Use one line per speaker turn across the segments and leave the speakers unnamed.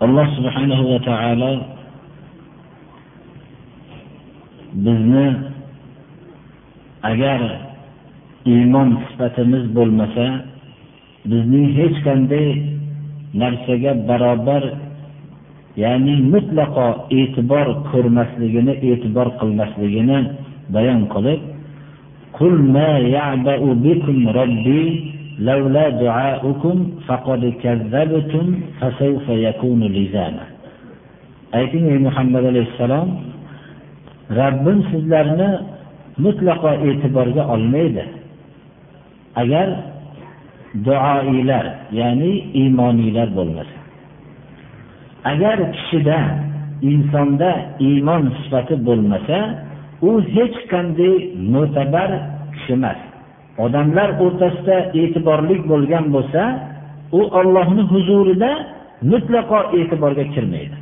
alloh subhanahu va taolo bizni agar iymon sifatimiz bo'lmasa bizning hech qanday narsaga barobar ya'ni mutlaqo e'tibor ko'rmasligini e'tibor qilmasligini bayon qilib قل ما يعبأ بكم ربي لولا دعاؤكم فقد كذبتم فسوف يكون لزاما ayting ey muhammad alayhissalom Rabbim sizlarni mutlaqo e'tiborga olmaydi. Agar duoilar, ya'ni iymoniylar bo'lmasa. Agar kishida, insonda iymon sifati bo'lmasa, u hech qanday mo'tabar kishi emas. Odamlar o'rtasida e'tiborli bo'lgan bo'lsa, u Allohning huzurida mutlaqo e'tiborga kirmaydi.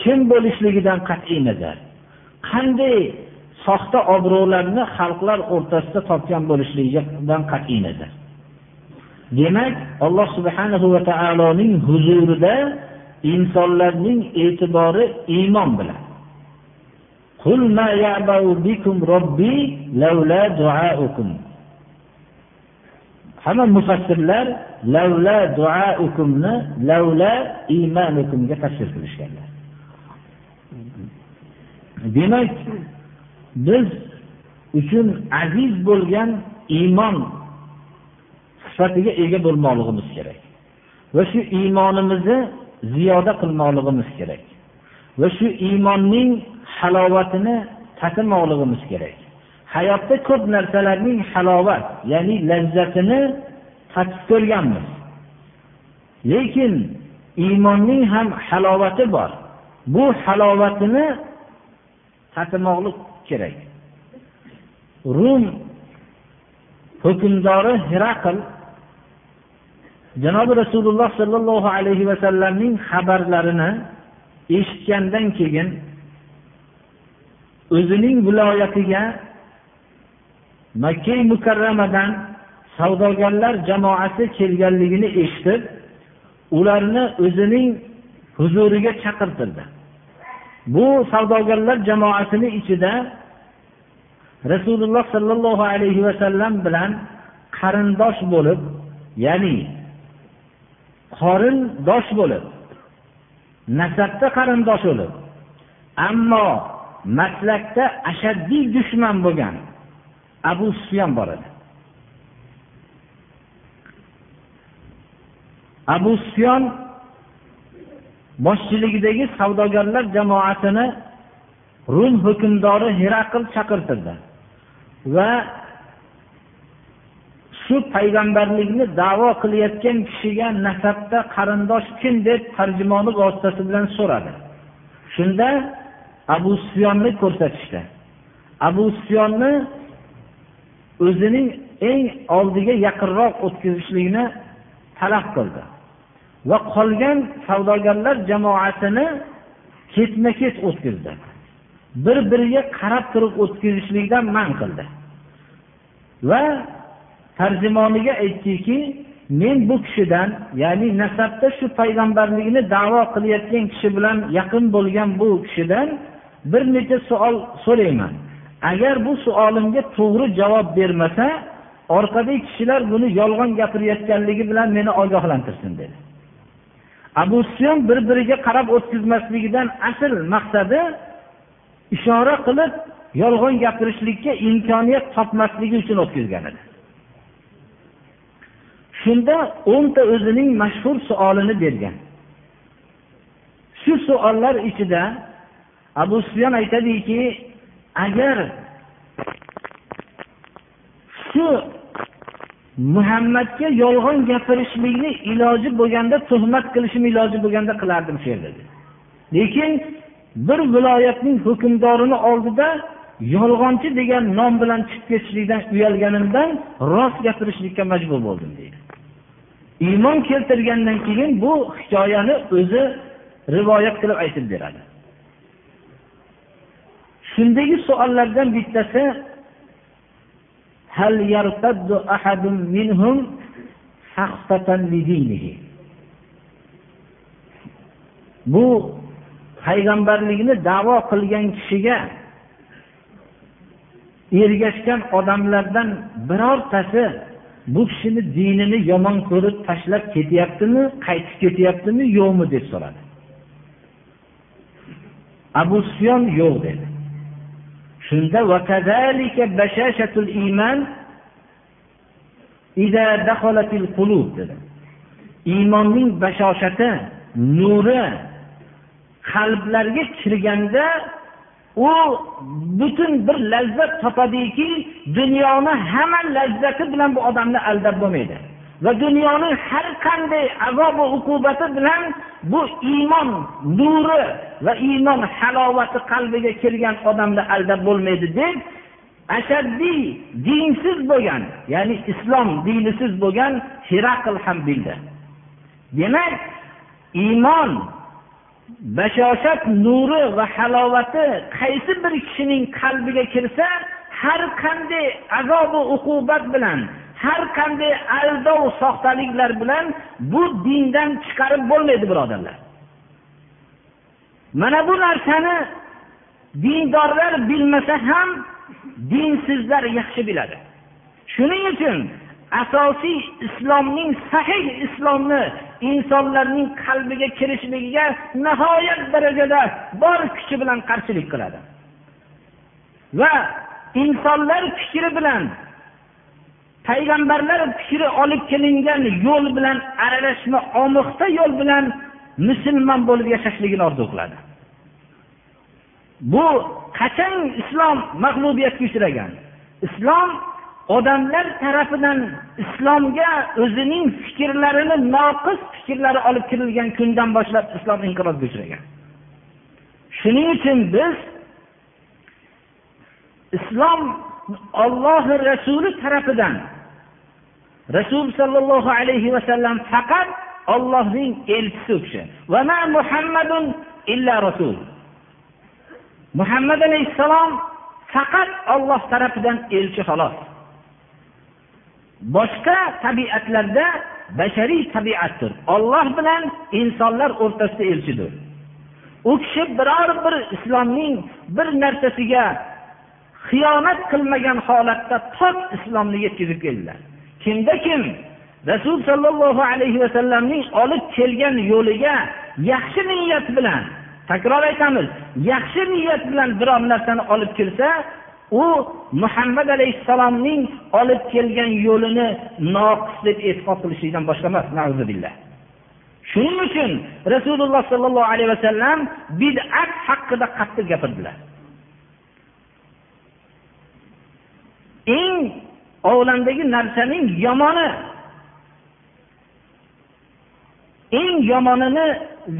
Kim bo'lishligidan qat'iy nazar qanday soxta obro'larni xalqlar o'rtasida topgan bo'lishligidan qat'iy nazar. Demak, Alloh subhanahu va taoloning huzurida insonlarning e'tibori iymon bilan. Qul ma ya'ba'u bikum robbi laula du'aukum. Hamma mufassirlar laula du'aukumni laula iymanukumga tafsir qilishganlar. Demak, biz uchun aziz bo'lgan iymon sifatiga ega bo'lmoqligimiz kerak. Va shu iymonimizni ziyoda qilmoqligimiz kerak. Va shu iymonning halovatini tatimoqligimiz kerak. Hayotda ko'p narsalarning halovat, ya'ni lazzatini tatib ko'rganmiz. Lekin iymonning ham halovati bor. Bu halovatini tatimoqlik kerak. Rum hukmdori Hiraql janobi Rasululloh sallallohu alayhi va sallamning xabarlarini eshitgandan keyin o'zining viloyatiga Makka mukarramadan savdogarlar jamoasi kelganligini eshitib, ularni o'zining huzuriga chaqirtirdi. Bu savdogarlar jamoasini ichida Rasululloh sallallohu alayhi vasallam bilan qarindosh bo'lib, ya'ni qorindosh bo'lib, nasabda qarindosh bo'lib, ammo maslakda ashaddiy dushman bo'lgan Abu sufyan bor edi. Abu Sufyon boshchiligidagi savdogarlar jamoasini Rum hukmdori Herakl chaqirtirdi va shu payg'ambarlikni da'vo qilayotgan kishiga nasabda qarindosh kim deb tarjimoni vositasi bilan so'radi. Shunda Abu Sufyonni ko'rsatishdi. Abu Sufyonni o'zining eng oldiga yaqinroq o'tkazishlikni talab qildi. va qolgan savdogarlar jamoasini ketma-ket o'tkazdi. Bir-biriga qarab turib o'tkazishlikdan man qildi. Va tarjimoniga aytdiki, men bu kishidan, ya'ni nasabda shu payg'ambarlikni da'vo qilayotgan kishi bilan yaqin bo'lgan bu kishidan bir necha savol so'rayman. Agar bu savolimga to'g'ri javob bermasa, orqadagi kishilar buni yolg'on gapirayotganligi bilan meni ogohlantirsin dedi. Abu Sufyon bir-biriga qarab o'tkazmasligidan asl maqsadi ishora qilib yolg'on gapirishlikka imkoniyat topmasligi uchun o'tkazgan edi. Shunda 10 ta o'zining mashhur savolini bergan. Shu savollar ichida Abu Sufyon aytadiki, agar shu muhammadga yolg'on gapirishlikni iloji bo'lganda tuhmat qilishim iloji bo'lganda qilardim shu yerda lekin bir viloyatning hukmdorini oldida yolg'onchi degan nom bilan chiqib ketishlikdan uyalganimdan rost gapirishlikka majbur bo'ldim deydi iymon keltirgandan keyin bu hikoyani o'zi rivoyat qilib aytib beradi. shundagi savollardan bittasi hal yartaddu ahadun minhum bu payg'ambarlikni da'vo qilgan kishiga ergashgan odamlardan birortasi bu kishini dinini yomon ko'rib tashlab ketyaptimi qaytib ketyaptimi yo'qmi? deb so'radi. Abu sufyon yo'q dedi. Shunda iymonning bashoshati nuri qalblarga kirganda u butun bir lazzat topadiki dunyoni hamma lazzati bilan bu odamni aldab bo'lmaydi. Va dunyoning har qanday azob va uqubati bilan bu iymon nuri va iymon halovati qalbiga kirgan odamni aldab bo'lmaydi deb ashaddiy dinsiz bo'lgan ya'ni islom dinisiz bo'lgan hiraql ham bildi. Demak iymon bashoshat nuri va halovati qaysi bir kishining qalbiga kirsa har qanday azobu uqubat bilan har qanday aldov soxtaliklar bilan bu dindan chiqarib bo'lmaydi birodarlar. Mana bu narsani dindorlar bilmasa ham dinsizlar yaxshi biladi. Shuning uchun asosiy islomning sahih islomni insonlarning qalbiga kirishligiga nihoyat darajada bor kuchi bilan qarshilik qiladi. Va insonlar fikri bilan payg'ambarlar fikri olib kelingan yo'l bilan aralashma omiqda yo'l bilan musulmon bo'lib yashashligini orzu qiladi. Bu qachon islom mag'lubiyatga uchragan? Islom odamlar tarafidan islomga o'zining fikrlarini noqis fikrlari olib kirilgan kundan boshlab islom inqirozga uchragan. Shuning uchun biz islom ollohi rasuli tarafidan rasul sollallohu alayhi vasallam faqat ollohning elchisi u kishi. Muhammadun illa rasul. Muhammad alayhissalom faqat olloh tarafidan elchi xolos. Boshqa tabiatlarda bashariy tabiatdir. Olloh bilan insonlar o'rtasida elchidir. U kishi biror bir islomning bir narsasiga xiyonat qilmagan holatda pok islomni yetkazib keldilar. Kimda kim? Rasul sollallohu alayhi vasallamning olib kelgan yo'liga yaxshi niyat bilan takror aytamiz yaxshi niyat bilan biror narsani olib kelsa u muhammad alayhissalomning olib kelgan yo'lini noqis deb e'tiqod qilishlikdan boshqa emas shuning uchun rasululloh sollallohu alayhi vasallam bid'at haqida qattiq gapirdilar. Eng olamdagi narsaning yomoni. Eng yomonini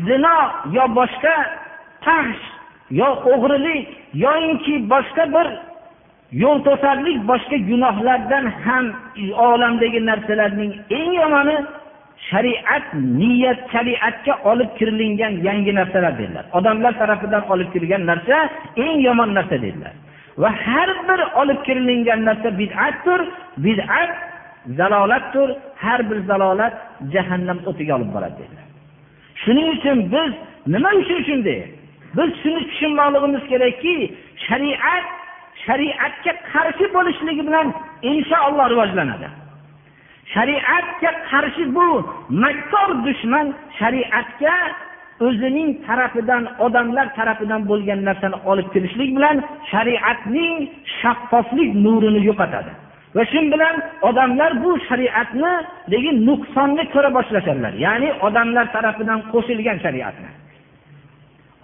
zino yo boshqa tahsh yo o'g'rilik yoinki boshqa bir yo'l to'sarlik boshqa gunohlardan ham olamdagi narsalarning eng yomoni shariat niyat shariatga olib kirilingan yangi narsalar dedilar. Odamlar tarafidan olib kirilgan narsa eng yomon narsa dedilar. Va har bir olib kirilingan narsa bid'atdir bid'at zalolatdir har bir zalolat jahannam o'tiga olib boradi dedilar. Shuning uchun biz nima uchun shunday? Biz shuni tushunmoqligimiz kerakki shariat shariatga qarshi bo'lishligi bilan inshaalloh rivojlanadi. Shariatga qarshi bu makkor dushman shariatga o'zining tarafidan odamlar tarafidan bo'lgan narsani olib kelishlik bilan shariatning shaffoflik nurini yo'qotadi. Va shu bilan odamlar bu shariatni lekin nuqsonni ko'ra boshlashadilar. Ya'ni odamlar tarafidan qo'shilgan shariatni.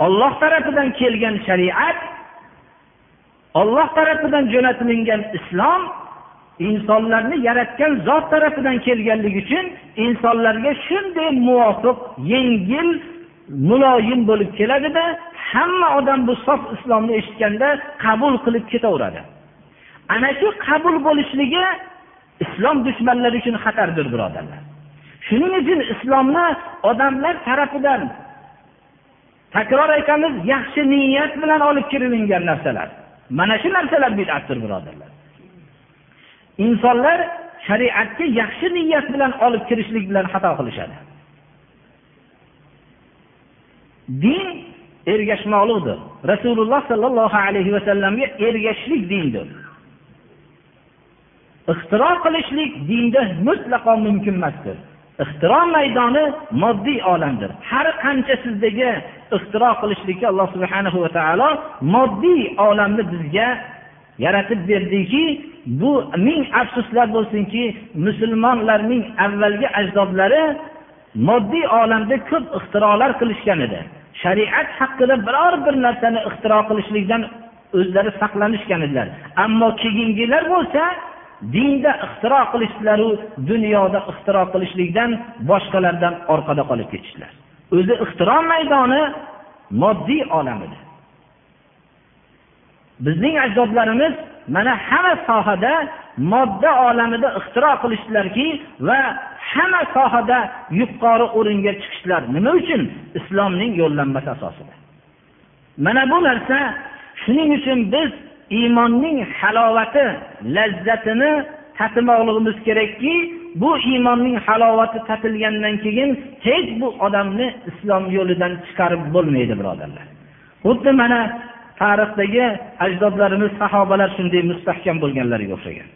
Olloh tarafidan kelgan shariat olloh tarafidan jo'natilingan islom insonlarni yaratgan zot tarafidan kelganligi uchun insonlarga shunday muvofiq yengil muloyim bo'lib keladida hamma odam bu sof islomni eshitganda qabul qilib ketaveradi. Ana shu qabul bo'lishligi islom dushmanlari uchun xatardir birodarlar. Shuning uchun islomni odamlar tarafidan takror aytamiz yaxshi niyat bilan olib kirilingan narsalar. Mana shu narsalar bidatdir birodarlar. Insonlar shariatga yaxshi niyat bilan olib kirishlik bilan xato qilishadi. Din ergashmoqlikdir. Rasululloh sollallohu alayhi vasallamga ergashishlik dindir. Ixtiro qilishlik dinda mutlaqo mumkin emasdir. Ixtiro maydoni moddiy olamdir. Har qancha sizdagi ixtiro qilishlikka alloh subhanahu va taolo moddiy olamni bizga yaratib berdiki bu ming afsuslar bo'lsinki musulmonlarning avvalgi ajdodlari moddiy olamda ko'p ixtirolar qilishgan edi. Shariat haqida biror bir narsani ixtiro qilishlikdan o'zlari saqlanishgan edilar ammo keyingilar bo'lsa dinda ixtiro qilishlaru dunyoda ixtiro qilishlikdan boshqalardan orqada qolib ketishdilar o'zi ixtiro maydoni moddiy olam edi. Bizning ajdodlarimiz mana hamma sohada modda olamida ixtiro qilishdilarki va hamma sohada yuqori o'ringa chiqishlar nima uchun? Islomning yo'llanmasi asosida. Mana bu narsa shuning uchun biz iymonning halovati lazzatini tatimoqligimiz kerakki bu iymonning halovati tatilgandan keyin hech bu odamni islom yo'lidan chiqarib bo'lmaydi birodarlar. Xuddi mana tarixdagi ajdodlarimiz sahobalar shunday mustahkam bo'lganlariga o'xshagan.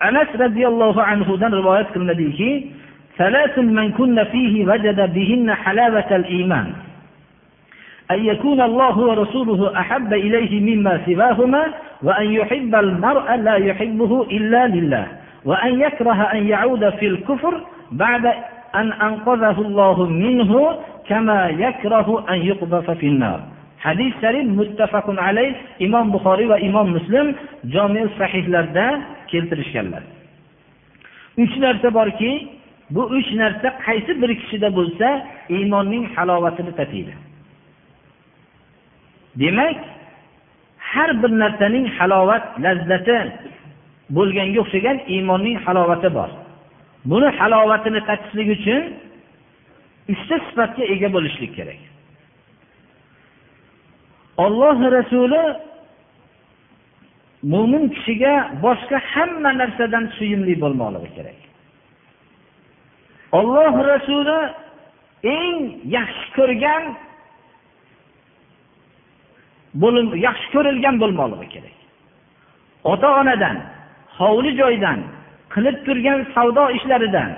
Anas roziyallohu anhudan rivoyat qilinadiki من كن فيه وجد بهن حلاوة الإيمان. أن يكون الله ورسوله أحب إليه مما سواهما وأن يحب المرء لا يحبه إلا لله. وأن يكره أن يعود في الكفر بعد أن أنقذه الله منه كما يكره أن يقذف في النار. hadis sharif muttafaqun alayh imom buxoriy va imom muslim jomi sahihlarda keltirishganlar. Uch narsa borki bu uch narsa qaysi bir kishida bo'lsa iymonning halovatini tatiydi demak har bir narsaning halovat lazzati bo'lganga o'xshagan iymonning halovati bor. Buni halovatini tatishlik uchun uchta sifatga ega bo'lishlik kerak. Olloh rasuli mo'min kishiga boshqa hamma narsadan suyimli bo'lmoqligi kerak. Olloh rasuli eng yaxshi ko'rgan bo'lim yaxshi ko'rilgan bo'lmoqligi kerak. Ota onadan hovli joydan qilib turgan savdo ishlaridan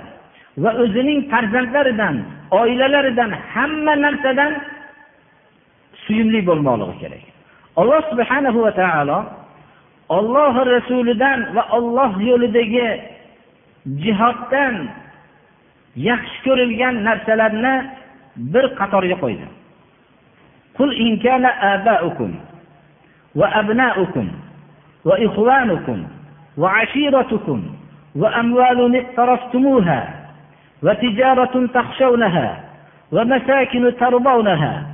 va o'zining farzandlaridan oilalaridan hamma narsadan suyimli bo'lmoqligi kerak. Alloh subhanahu va taolo olloh rasulidan va olloh yo'lidagi jihoddan yaxshi ko'rilgan narsalarni bir qatorga qo'ydi قل إن كان آباؤكم وأبناؤكم وإخوانكم وعشيرتكم وأموال اقترفتموها وتجارة تخشونها ومساكن ترضونها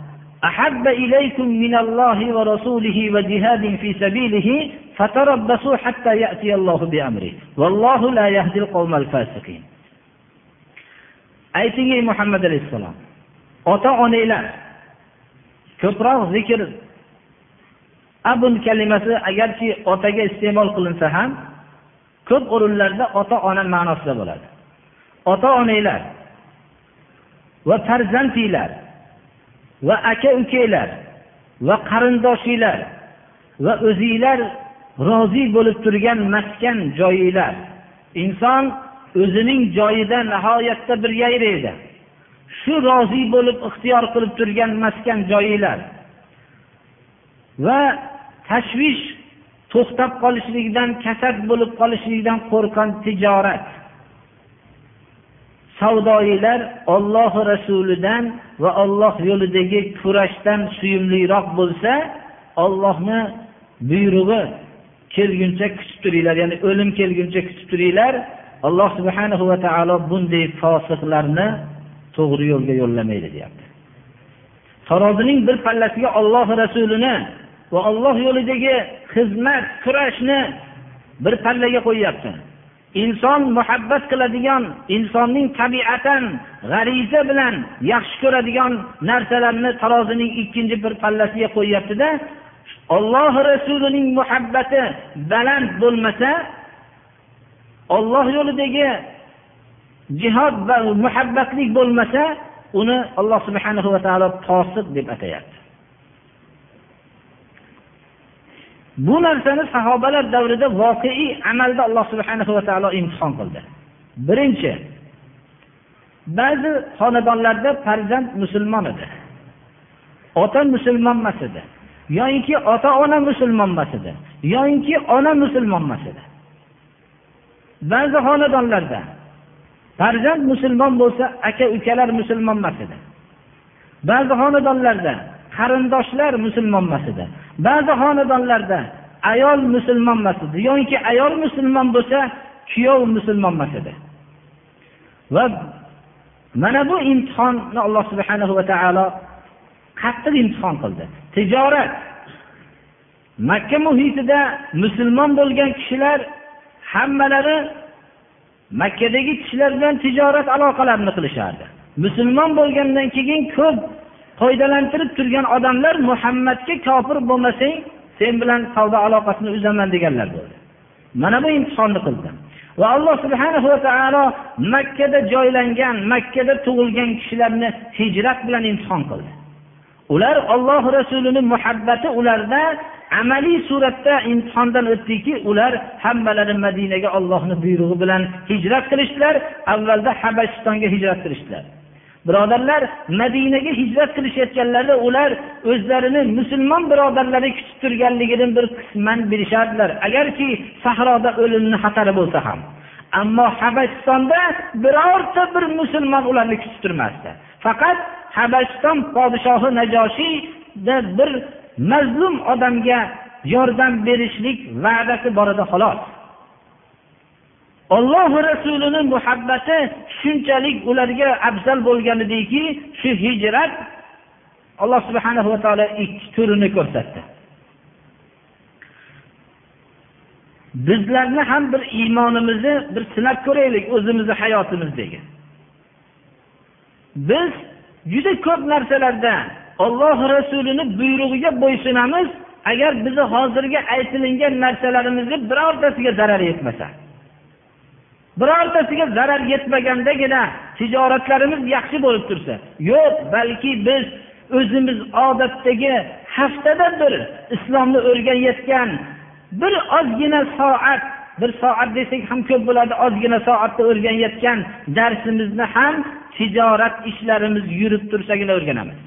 أحب إليكم من الله ورسوله وجهاد في سبيله فتربصوا حتى يأتي الله بأمره والله لا يهدي القوم الفاسقين ayting ey muhammad alayhissalom ota onanglar ko'proq zikr abun kalimasi agarchi otaga iste'mol qilinsa ham ko'p o'rinlarda ota ona ma'nosida bo'ladi ota onanglar va farzandinglar va aka ukanglar va qarindoshinglar va o'zinglar rozi bo'lib turgan maskan joyinglar. Inson o'zining joyida nihoyatda bir yayraydi. Shu rozi bo'lib ixtiyor qilib turgan maskan joyinglar va tashvish to'xtab qolishligidan kasad bo'lib qolishligidan qo'rqqan tijorat. Savdoyilar ollohi rasulidan va olloh yo'lidagi kurashdan suyumliroq bo'lsa ollohni buyrug'i kelguncha kutib turinglar ya'ni o'lim kelguncha kutib turinglar. Alloh subhanahu va taolo bunday fosiqlarni to'g'ri yo'lga yo'llamaydi deyapti. Tarozining bir pallasiga olloh rasulini va olloh yo'lidagi xizmat kurashni bir pallaga qo'yyapti. Inson muhabbat qiladigan insonning tabiatan g'ariza bilan yaxshi ko'radigan narsalarni tarozining ikkinchi bir pallasiga qo'yyaptida olloh rasulining muhabbati baland bo'lmasa olloh yo'lidagi jihod va muhabbatlik bo'lmasa uni alloh subhanahu va taolo posiq deb atayapti. Bu narsani sahobalar davrida voqeiy amalda alloh subhanahu va taolo imtihon qildi. Birinchi ba'zi xonadonlarda farzand musulmon edi. Ota musulmon emas edi. Yoyinki ota ona musulmon emas edi. Yoyinki ona musulmon emas edi. Ba'zi xonadonlarda farzand musulmon bo'lsa aka ukalar musulmon emas edi. Ba'zi xonadonlarda qarindoshlar musulmon emas edi. Ba'zi xonadonlarda ayol musulmon emas edi. Yoki ayol musulmon bo'lsa kuyov musulmon emas edi. Va mana bu imtihonni alloh subhanahu va taolo qattiq imtihon qildi. Tijorat. Makka muhitida musulmon bo'lgan kishilar hammalari makkadagi kishilar bilan tijorat aloqalarini qilishardi. Musulmon bo'lgandan keyin ko'p foydalantirib turgan odamlar muhammadga kofir bo'lmasang sen bilan savdo aloqasini uzaman deganlar bo'ldi. Mana bu imtihonni qildi. Va alloh subhanahu va taolo makkada joylangan makkada tug'ilgan kishilarni hijrat bilan imtihon qildi. Ular olloh rasulini muhabbati ularda amaliy suratda imtihondan o'tdiki ular hammalari madinaga ollohni buyrug'i bilan hijrat qilishdilar avvalda habashistonga hijrat qilishdilar. Birodarlar madinaga hijrat qilishayotganlarida ular o'zlarini musulmon birodarlari kutib turganligini bir qisman bilishardilar. Agarki sahroda o'limni xatari bo'lsa ham. Ammo habashistonda birorta bir musulmon ularni kutib turmasdi. Faqat habashiston podshohi najoshiyda bir mazlum odamga yordam berishlik va'dasi bor edi xolos. Olloh rasulini muhabbati shunchalik ularga afzal bo'lgan ediki shu hijrat alloh subhana va taolo ikki turini ko'rsatdi. Bizlarni ham bir iymonimizni bir sinab ko'raylik o'zimizni hayotimizdagi biz juda ko'p narsalarda olloh rasulini buyrug'iga bo'ysunamiz agar bizni hozirgi aytilingan narsalarimizni birortasiga zarar yetmasa. Birortasiga zarar yetmagandagina tijoratlarimiz yaxshi bo'lib tursa yo'q balki biz o'zimiz odatdagi haftada bir islomni o'rganayotgan bir ozgina soat bir soat desak ham ko'p bo'ladi ozgina soatda o'rganayotgan darsimizni ham tijorat ishlarimiz yurib tursagina o'rganamiz.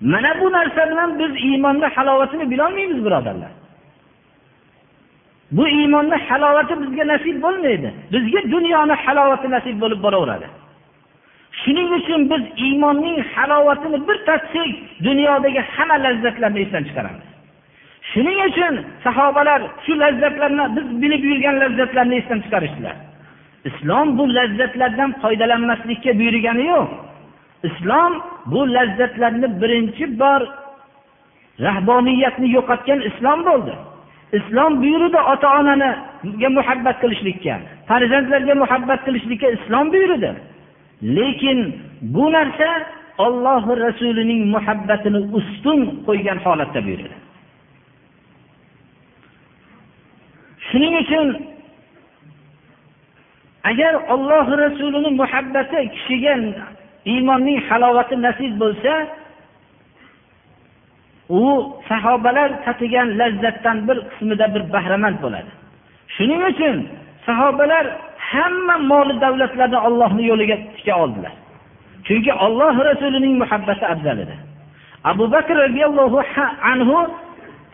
Mana bu narsa bilan biz iymonni halovatini bilolmaymiz birodarlar. Bu iymonni halovati bizga nasib bo'lmaydi. Bizga dunyoni halovati nasib bo'lib boraveradi. Shuning uchun biz iymonning halovatini bir tatsak dunyodagi hamma lazzatlarni esdan chiqaramiz. Shuning uchun sahobalar shu lazzatlarni biz bilib yurgan lazzatlarni esdan chiqarishdilar. Islom bu lazzatlardan foydalanmaslikka buyurgani yo'q. Islom bu lazzatlarni birinchi bor rahboniyatni yo'qotgan islom bo'ldi. Islom buyurdi ota onaniga muhabbat qilishlikka. Farzandlarga muhabbat qilishlikka islom buyurdi. Lekin bu narsa ollohi rasulining muhabbatini ustun qo'ygan holatda buyurdi. Shuning uchun agar ollohi rasulini muhabbati kishiga iymonning halovati nasib bo'lsa u sahobalar tatigan lazzatdan bir qismida bir bahramand bo'ladi. Shuning uchun sahobalar hamma moli davlatlarni ollohni yo'liga tika oldilar. Chunki olloh rasulining muhabbati afzal edi. Abu bakr roziyallohu anhu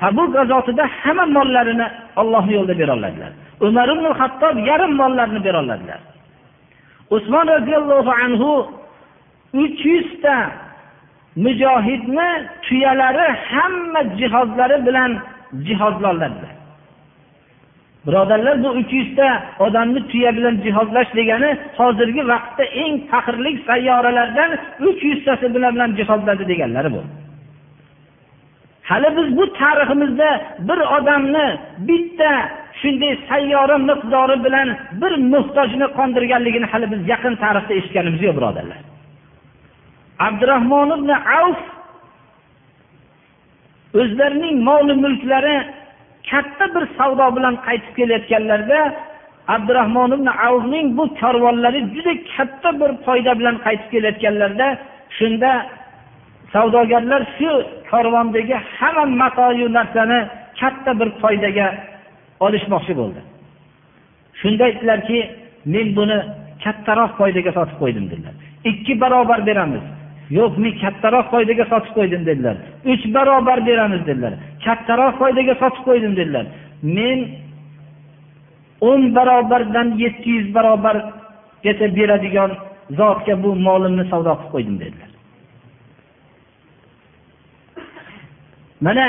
tabuk g'azotida hamma mollarini ollohni yo'lida beroladilar. Umar ibn hattob yarim mollarni beroladilar. Usmon roziyallohu anhu uch yuzta mujohidni tuyalari hamma jihozlari bilan jihozloladilar. Birodarlar bu uch yuzta odamni tuya bilan jihozlash degani hozirgi vaqtda eng faxrli sayyoralardan uch yuztasi bilan jihozladi deganlari bu. Hali biz bu tariximizda bir odamni bitta shunday sayyora miqdori bilan bir muhtojni qondirganligini hali biz yaqin tarixda eshitganimiz yo'q birodarlar. Abdurahmon ibn avf o'zlarining mol mulklari katta bir savdo bilan qaytib kelayotganlarida abdurahmon ibn avfning bu karvonlari juda katta bir foyda bilan qaytib kelayotganlarida shunda savdogarlar shu karvondagi hamma matoyu narsani katta bir foydaga olishmoqchi bo'ldi. Shunda aytdilarki men buni kattaroq foydaga sotib qo'ydim dedilar. Ikki barobar beramiz. Yo'q men kattaroq foydaga sotib qo'ydim dedilar. Uch barobar beramiz dedilar. Kattaroq foydaga sotib qo'ydim dedilar. Men o'n barobardan yetti yuz barobargacha beradigan zotga bu molimni savdo qilib qo'ydim dedilar. Mana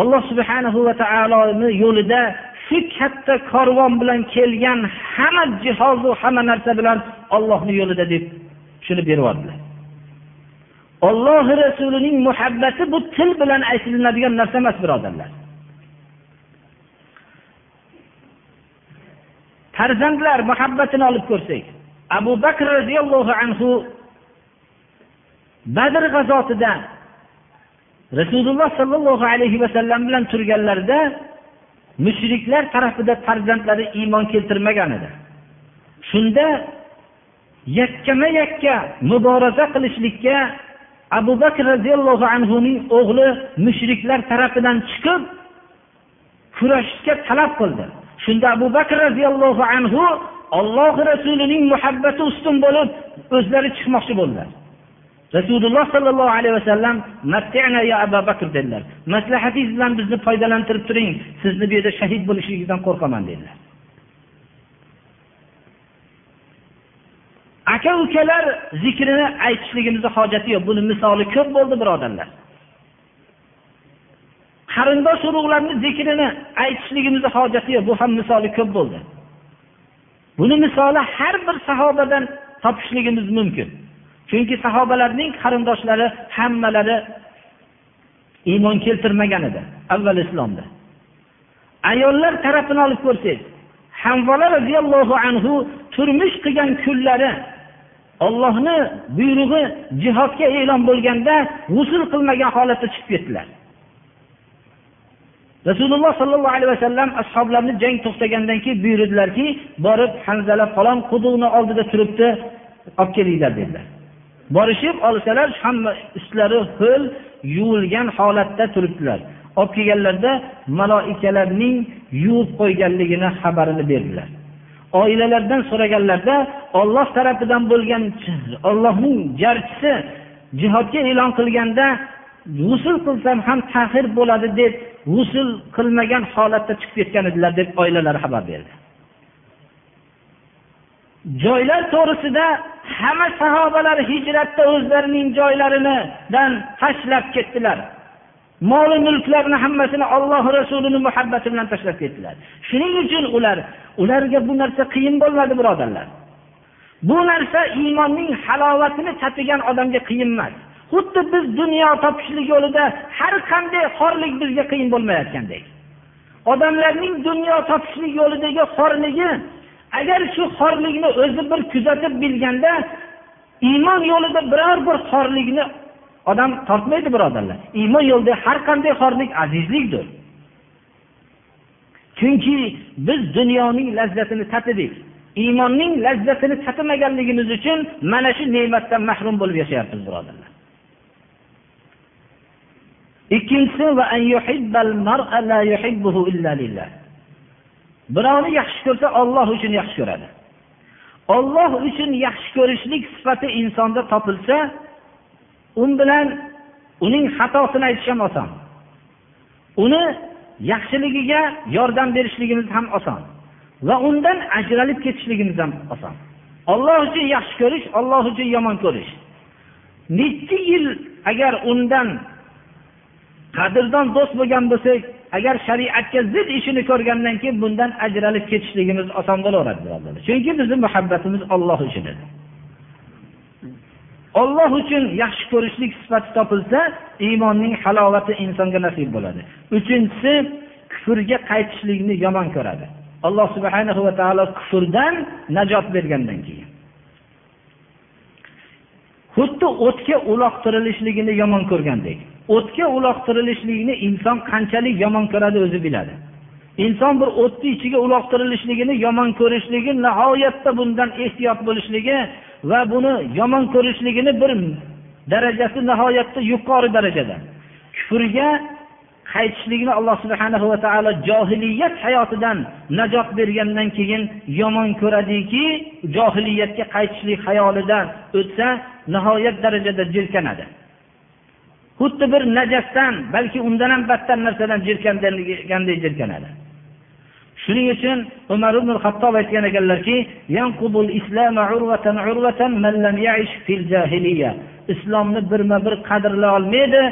alloh subhanahu va taoloni yo'lida shu katta korvon bilan kelgan hamma jihozu hamma narsa bilan ollohni yo'lida deb tushunib beryaptilar olloh rasulining muhabbati bu til bilan aytilinadigan narsa emas birodarlar. Farzandlar muhabbatini olib ko'rsak abu bakr roziyallohu anhu badr g'azotida rasululloh sollallohu alayhi vasallam bilan turganlarida mushriklar tarafida farzandlari iymon keltirmagan edi. Shunda yakkama yakka muboraza qilishlikka abu bakr roziyallohu anhuning o'g'li mushriklar tarafidan chiqib kurashishga talab qildi. Shunda abu bakr roziyallohu anhu olloh rasulining muhabbati ustun bo'lib o'zlari chiqmoqchi bo'ldilar. Rasululloh sollallohu alayhi vasallam ya abu bakr dedilar. Maslahatingiz bilan bizni foydalantirib turing. Sizni bu yerda shahid bo'lishligingizdan qo'rqaman dedilar. Aka ukalar zikrini aytishligimizni hojati yo'q. Buni misoli ko'p bo'ldi birodarlar qarindosh urug'larni zikrini aytishligimizni hojati yo'q. Bu ham misoli ko'p bo'ldi. Buni misoli har bir sahobadan topishligimiz mumkin. Chunki sahobalarning qarindoshlari hammalari iymon keltirmagan edi. Avval islomda. Ayollar tarafini olib ko'rsangiz hamvola roziyallohu anhu turmush qilgan kunlari ollohni buyrug'i jihodga e'lon bo'lganda g'usul qilmagan holatda chiqib ketdilar. Rasululloh sollallohu alayhi vasallam ashoblarni jang to'xtagandan keyin buyurdilarki borib hanzala falon quduqni oldida turibdi olib kelinglar dedilar. Borishib olsalar hamma ustlari ho'l yuvilgan holatda turibdilar. Olib kelganlarida maloikalarning yuvib qo'yganligini xabarini berdilar. Oilalardan so'raganlarda olloh tarafidan bo'lgan ollohning jarchisi jihodga e'lon qilganda g'usul qilsam ham tahir bo'ladi deb g'usul qilmagan holatda chiqib ketgan edilar deb oilalari xabar berdi. Joylar to'g'risida hamma sahobalar hijratda o'zlarining joylaridan tashlab ketdilar. Moli mulklarni hammasini olloh rasulini muhabbati bilan tashlab ketdilar. Shuning uchun ular ularga bu narsa qiyin bo'lmadi birodarlar. Bu narsa iymonning halovatini tatigan odamga qiyin emas. Xuddi biz dunyo topishlik yo'lida har qanday xorlik bizga qiyin bo'lmayotgandek. Odamlarning dunyo topishlik yo'lidagi xorligi agar shu xorlikni o'zi bir kuzatib bilganda iymon yo'lida biror bir xorlikni odam tortmaydi birodarlar. Iymon yo'lida har qanday xorlik azizlikdir. Chunki biz dunyoning lazzatini tatidik. Iymonning lazzatini tatimaganligimiz uchun mana shu ne'matdan mahrum bo'lib yashayapmiz birodarlar. Ikkinchisi birovni yaxshi ko'rsa olloh uchun yaxshi ko'radi. Olloh uchun yaxshi ko'rishlik sifati insonda topilsa u bilan uning xatosini aytish ham oson. Uni yaxshiligiga yordam berishligimiz ham oson. Va undan ajralib ketishligimiz ham oson. Olloh uchun yaxshi ko'rish olloh uchun yomon ko'rish. Nechi yil agar undan qadrdon do'st bo'lgan bo'lsak agar shariatga zid ishini ko'rgandan keyin bundan ajralib ketishligimiz oson bo'laveradi birodarlar. Chunki bizni muhabbatimiz olloh uchun edi. Olloh uchun yaxshi ko'rishlik sifati topilsa iymonning halovati insonga nasib bo'ladi. Uchinchisi kufrga qaytishlikni yomon ko'radi. Alloh subhana va taolo kufrdan najot bergandan keyin. Xuddi o'tga uloqtirilishligini yomon ko'rgandek o'tga uloqtirilishlikni inson qanchalik yomon ko'radi o'zi biladi. Inson bir o'tni ichiga uloqtirilishligini yomon ko'rishligi nihoyatda bundan ehtiyot bo'lishligi va buni yomon ko'rishligini bir darajasi nihoyatda yuqori darajada. Kufrga qaytishligini alloh subhana va taolo johiliyat hayotidan najot bergandan keyin yomon ko'radiki johiliyatga qaytishlik xayolidan o'tsa nihoyat darajada jirkanadi. Xuddi bir najasdan balki undan ham battar narsadan jirkanganday jirkanadi. Shuning uchun umar ibn hattob aytgan ekanlarki islomni birma bir qadrlay olmaydi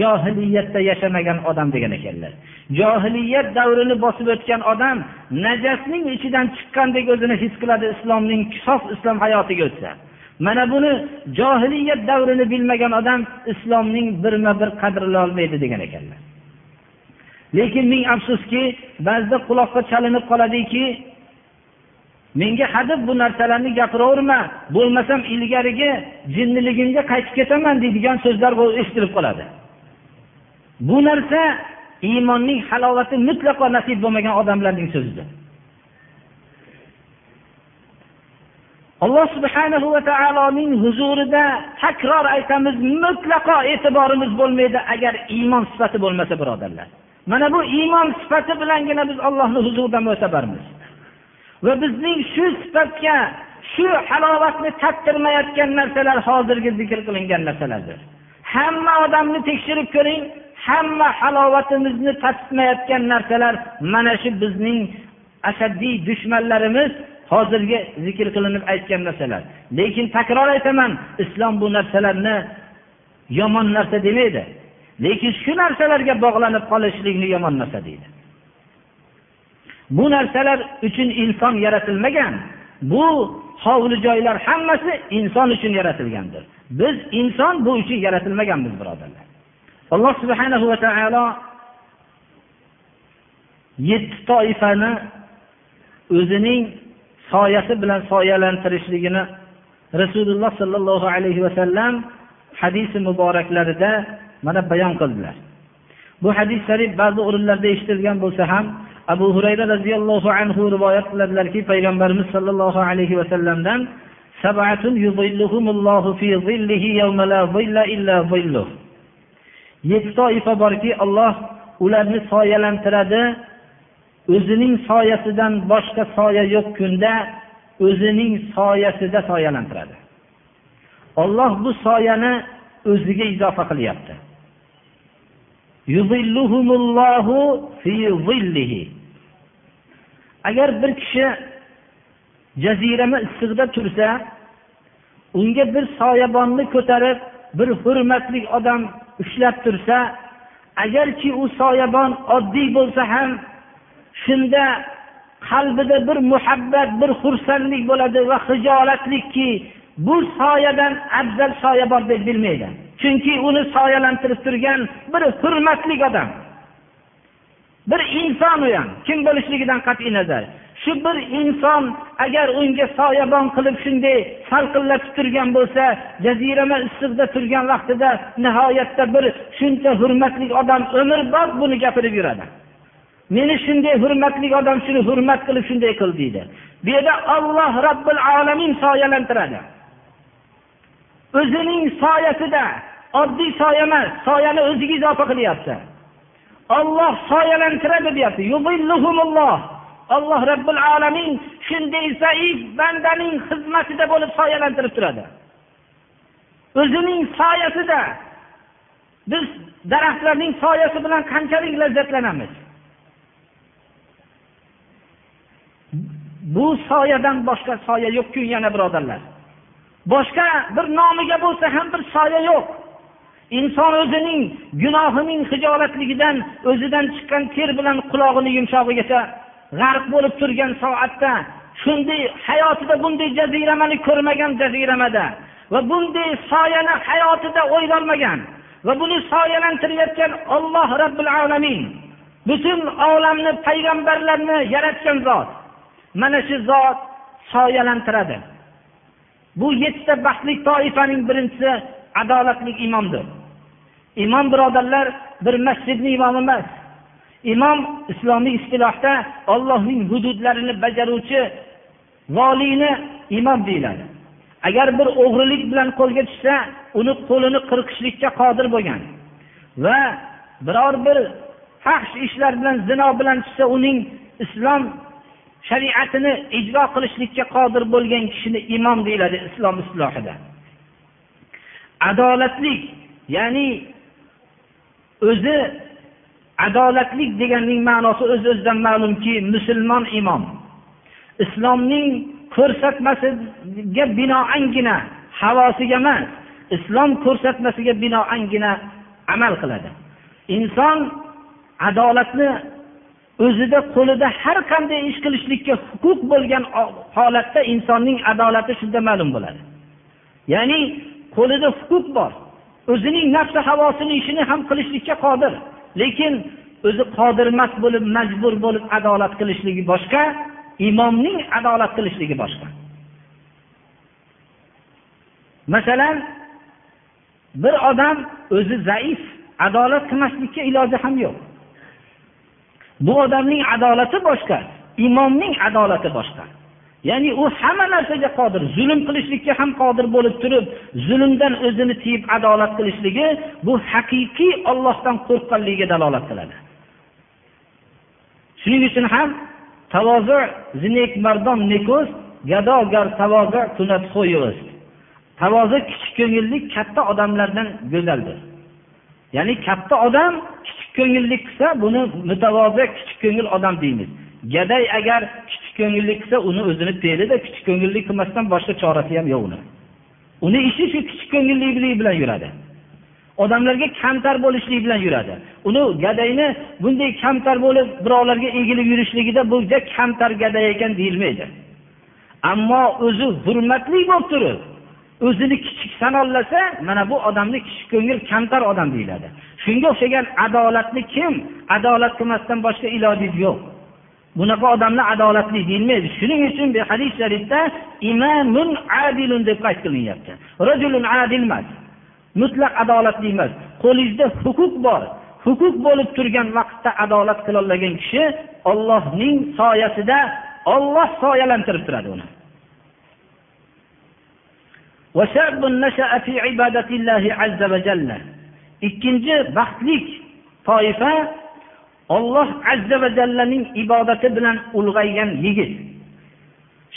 johiliyatda yashamagan odam degan ekanlar. Johiliyat davrini bosib o'tgan odam najasning ichidan chiqqandek o'zini his qiladi islomning sof islom hayotiga o'tsa. Mana buni johiliyat davrini bilmagan odam islomning birma bir qadrlay olmaydi degan ekanlar. Lekin ming afsuski ba'zida quloqqa chalinib qoladiki menga hadeb bu narsalarni gapiraverma bo'lmasam ilgarigi jinniligimga qaytib ketaman deydigan so'zlar eshitilib qoladi. Bu narsa iymonning halovati mutlaqo nasib bo'lmagan odamlarning so'zidir. Alloh subhanahu va taoloning huzurida takror aytamiz mutlaqo e'tiborimiz bo'lmaydi agar iymon sifati bo'lmasa birodarlar. Mana bu iymon sifati bilangina biz ollohni huzuridan mo'tabarmiz va bizning shu sifatga shu halovatni tattirmayotgan narsalar hozirgi zikr qilingan narsalardir. Hamma odamni tekshirib ko'ring hamma halovatimizni tatitmayotgan narsalar mana shu bizning ashaddiy dushmanlarimiz hozirgi zikr qilinib aytgan narsalar. Lekin takror aytaman islom bu narsalarni yomon narsa demaydi. Lekin shu narsalarga bog'lanib qolishlikni yomon narsa deydi. Bu narsalar uchun inson yaratilmagan. Bu hovli joylar hammasi inson uchun yaratilgandir. Biz inson bu uchun yaratilmaganmiz birodarlar. Alloh subhanahu va taolo yetti toifani o'zining soyasi bilan soyalantirishligini rasululloh sollallohu alayhi vasallam hadisi muboraklarida mana bayon qildilar. Bu hadis sharif ba'zi o'rinlarda eshitilgan bo'lsa ham abu hurayra roziyallohu anhu rivoyat qiladilarki payg'ambarimiz sollallohu alayhi vasallamdan yetti toifa borki olloh ularni soyalantiradi. O'zining soyasidan boshqa soya yo'q kunda o'zining soyasida soyalantiradi. Olloh bu soyani o'ziga izofa qilyapti. Agar bir kishi jazirama issiqda tursa unga bir soyabonni ko'tarib bir hurmatli odam ushlab tursa agarki u soyabon oddiy bo'lsa ham shunda qalbida bir muhabbat bir xursandlik bo'ladi va hijolatlikki bu soyadan afzal soyabon deb bilmaydi. Chunki uni soyalantirib turgan bir hurmatli odam bir inson u ham kim bo'lishligidan qat'iy nazar. Shu bir inson agar unga soyabon qilib shunday salqinlatib turgan bo'lsa jazirama issiqda turgan vaqtida nihoyatda bir shuncha hurmatli odam umrbod buni gapirib yuradi. Meni shunday hurmatli odam shuni hurmat qilib shunday qil deydi. Bu yerda olloh robbil alamin soyalantiradi. O'zining soyasida oddiy soya emas soyani o'ziga izofa qilyapti. Olloh soyalantiradi deyapti. Alloh robbil alamin shunday zaif bandaning xizmatida bo'lib soyalantirib turadi. O'zining soyasida biz daraxtlarning soyasi bilan qanchalik lazzatlanamiz? Bu soyadan boshqa soya yo'qku yana birodarlar. Boshqa bir nomiga bo'lsa ham bir soya yo'q. Inson o'zining gunohining hijolatligidan o'zidan chiqqan ter bilan qulog'ini yumshog'igacha g'arq bo'lib turgan soatda shunday hayotida bunday jaziramani ko'rmagan jaziramada va bunday soyani hayotida o'ylolmagan va buni soyalantirayotgan olloh robbil alamin butun olamni payg'ambarlarni yaratgan zot mana shu zot soyalantiradi. Bu yettita baxtli toifaning birinchisi adolatli imomdir. Imom birodarlar bir masjidni imomi emas. Imom islomiy istilohda ollohning hududlarini bajaruvchi voliyni imom deyiladi. Agar bir o'g'rilik bilan qo'lga tushsa uni qo'lini qirqishlikka qodir bo'lgan va biror bir fahsh ishlar bilan zino bilan tushsa uning islom shariatini ijro qilishlikka qodir bo'lgan kishini imom deyiladi islom islohida. Adolatlik ya'ni o'zi adolatlik deganning ma'nosi o'z öz o'zidan ma'lumki musulmon imom. Islomning ko'rsatmasiga binoangina havosiga emas islom ko'rsatmasiga binoangina amal qiladi. Inson adolatni o'zida qo'lida har qanday ish qilishlikka huquq bo'lgan holatda insonning adolati shunda ma'lum bo'ladi. Ya'ni qo'lida huquq bor. O'zining nafsi havosini ishini ham qilishlikka qodir. Lekin o'zi qodirmas bo'lib majbur bo'lib adolat qilishligi boshqa imomning adolat qilishligi boshqa. Masalan bir odam o'zi zaif adolat qilmaslikka iloji ham yo'q. Bu odamning adolati boshqa imomning adolati boshqa. Ya'ni u hamma narsaga qodir zulm qilishlikka ham qodir bo'lib turib zulmdan o'zini tiyib adolat qilishligi bu haqiqiy ollohdan qo'rqqanligiga dalolat qiladi. Shuning uchun ham tavozi zinek mardon neko'z gado gar tavozi kunat tavozi kichik ko'ngillik katta odamlardan go'zaldir. Ya'ni katta odam kichik ko'ngillik qilsa buni mutavozi kichik ko'ngil odam deymiz. Gaday agar kichik ko'ngillik qilsa uni o'zini fe'lida kichik ko'ngillik qilmasdan boshqa chorasi ham yo'q uni. Uni ishi shu kichik ko'ngillilik bilan yuradi. Odamlarga kamtar bo'lishlik bilan yuradi. Uni gadayni bunday kamtar bo'lib birovlarga egilib yurishligida bu kamtar gaday ekan deyilmaydi. Ammo o'zi hurmatli bo'lib turib o'zini kichik sanolasa mana bu odamni kichik ko'ngil kamtar odam deyiladi. Shunga o'xshagan adolatni kim? Adolat qilmasdan boshqa ilojingiz yo'q. Bunaqa odamni adolatli deyilmaydi. Shuning uchun bu hadis sharifda imamun adilun deb qayd qilinyapti. Rajulun adil emas mutlaq adolatli emas. Qo'lingizda huquq bor. Huquq bo'lib turgan vaqtda adolat qilolmagan kishi ollohning soyasida olloh soyalantirib turadi uni. Ikkinchi baxtlik toifa olloh azza va jallaning ibodati bilan ulg'aygan yigit.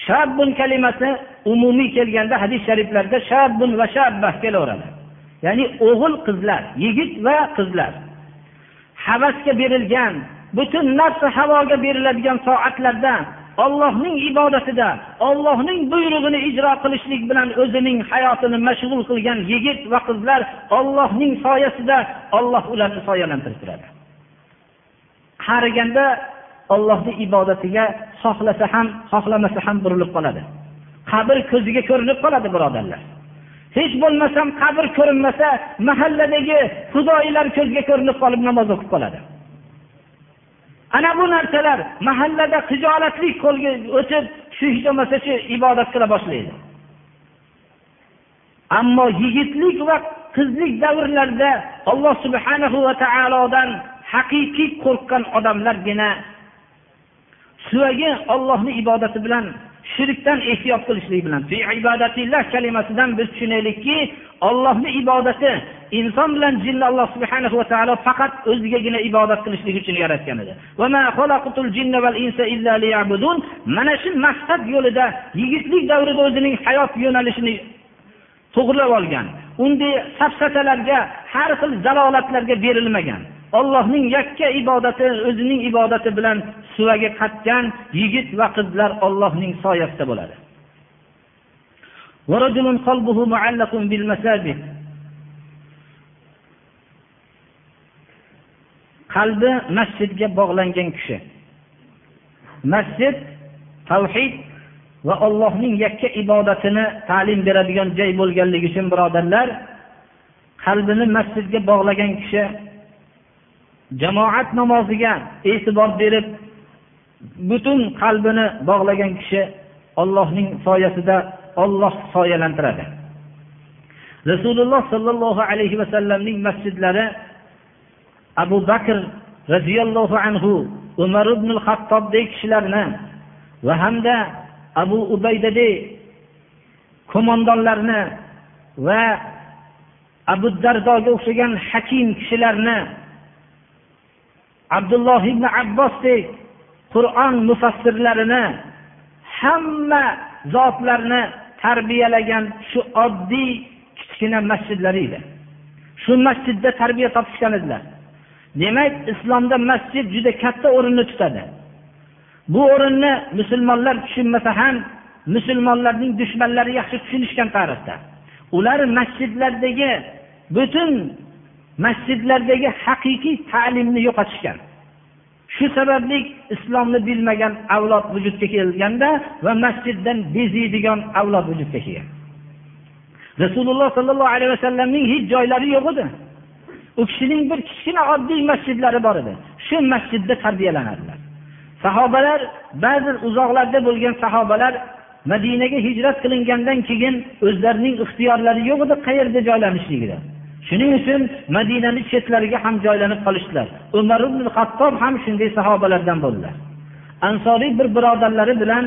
Shabbun kalimasi umumiy kelganda hadis shariflarda shabbun va shabba kelaveradi. Ya'ni o'g'il qizlar yigit va qizlar. Havasga berilgan butun nafsi havoga beriladigan soatlarda ollohning ibodatida ollohning buyrug'ini ijro qilishlik bilan o'zining hayotini mashg'ul qilgan yigit va qizlar ollohning soyasida olloh ularni soyalantirib turadi qariganda ollohni ibodatiga xohlasa ham xohlamasa ham burilib qoladi. Qabr ko'ziga ko'rinib qoladi birodarlar. Hech bo'lmasam qabr ko'rinmasa mahalladagi xudoilar ko'zga ko'rinib qolib namoz o'qib qoladi. Ana bu narsalar mahallada hijolatlik qo'lga o'tib shu hech bo'lmasa shu ibodat qila boshlaydi. Ammo yigitlik va qizlik davrlarida alloh subhanahu va taolodan haqiqiy qo'rqqan odamlargina suvagi ollohni ibodati bilan shirkdan ehtiyot qilishlik bilan kalimasidan biz tushunaylikki ollohni ibodati inson bilan jinni alloh subhana va taolo faqat o'zigagina ibodat qilishlik uchun yaratgan edi. Mana shu maqsad yo'lida yigitlik davrida o'zining hayot yo'nalishini to'g'irlab olgan unday safsatalarga har xil zalolatlarga berilmagan. Ollohning yakka ibodati o'zining ibodati bilan suvaga qatgan yigit va qizlar ollohning soyasida bo'ladi. Qalbi masjidga bog'langan kishi. Masjid tavhid va Allohning yakka ibodatini ta'lim beradigan joy bo'lganligi uchun birodarlar qalbini masjidga bog'lagan kishi jamoat namoziga e'tibor berib butun qalbini bog'lagan kishi Allohning soyasida Alloh soyalantiradi. Rasululloh sallallohu alayhi vasallamning masjidlari Abu Bakr radhiyallohu anhu, Umar ibn al-Xattobdek kishilarni va hamda Abu Ubaydadek qo'mondonlarni va Abu Dardoga o'xshagan hakim kishilarni Abdulloh ibn Abbosdek Qur'on mufassirlarini hamma zotlarni tarbiyalagan shu oddiy kichkina masjidlari edi. Shu masjidda tarbiya topishgan edilar. Demak, islomda masjid juda katta o'rinni tutadi. Bu o'rinni musulmonlar tushunmasa ham, musulmonlarning dushmanlari yaxshi tushunishgan tarixda. Ular masjidlardagi butun masjidlardagi haqiqiy ta'limni yo'qotishgan. Shu sababli islomni bilmagan avlod vujudga kelganda va masjiddan beziydigan avlod vujudga kelgan. Rasululloh sallallohu alayhi vasallamning hech joylari yo'q edi. U kishining bir kichkina oddiy masjidlari bor edi. Shu masjidda tarbiyalanadilar. Sahobalar, ba'zi uzoqlarda bo'lgan sahobalar Madinaga hijrat qilingandan keyin o'zlarining ixtiyorlari yo'q edi qayerda joylanishligida. Shuning uchun Madinaning chetlariga ham joylanib qolishdilar. Umar ibn hattob ham shunday sahobalardan bo'ldilar. Ansoriy bir birodarlari bilan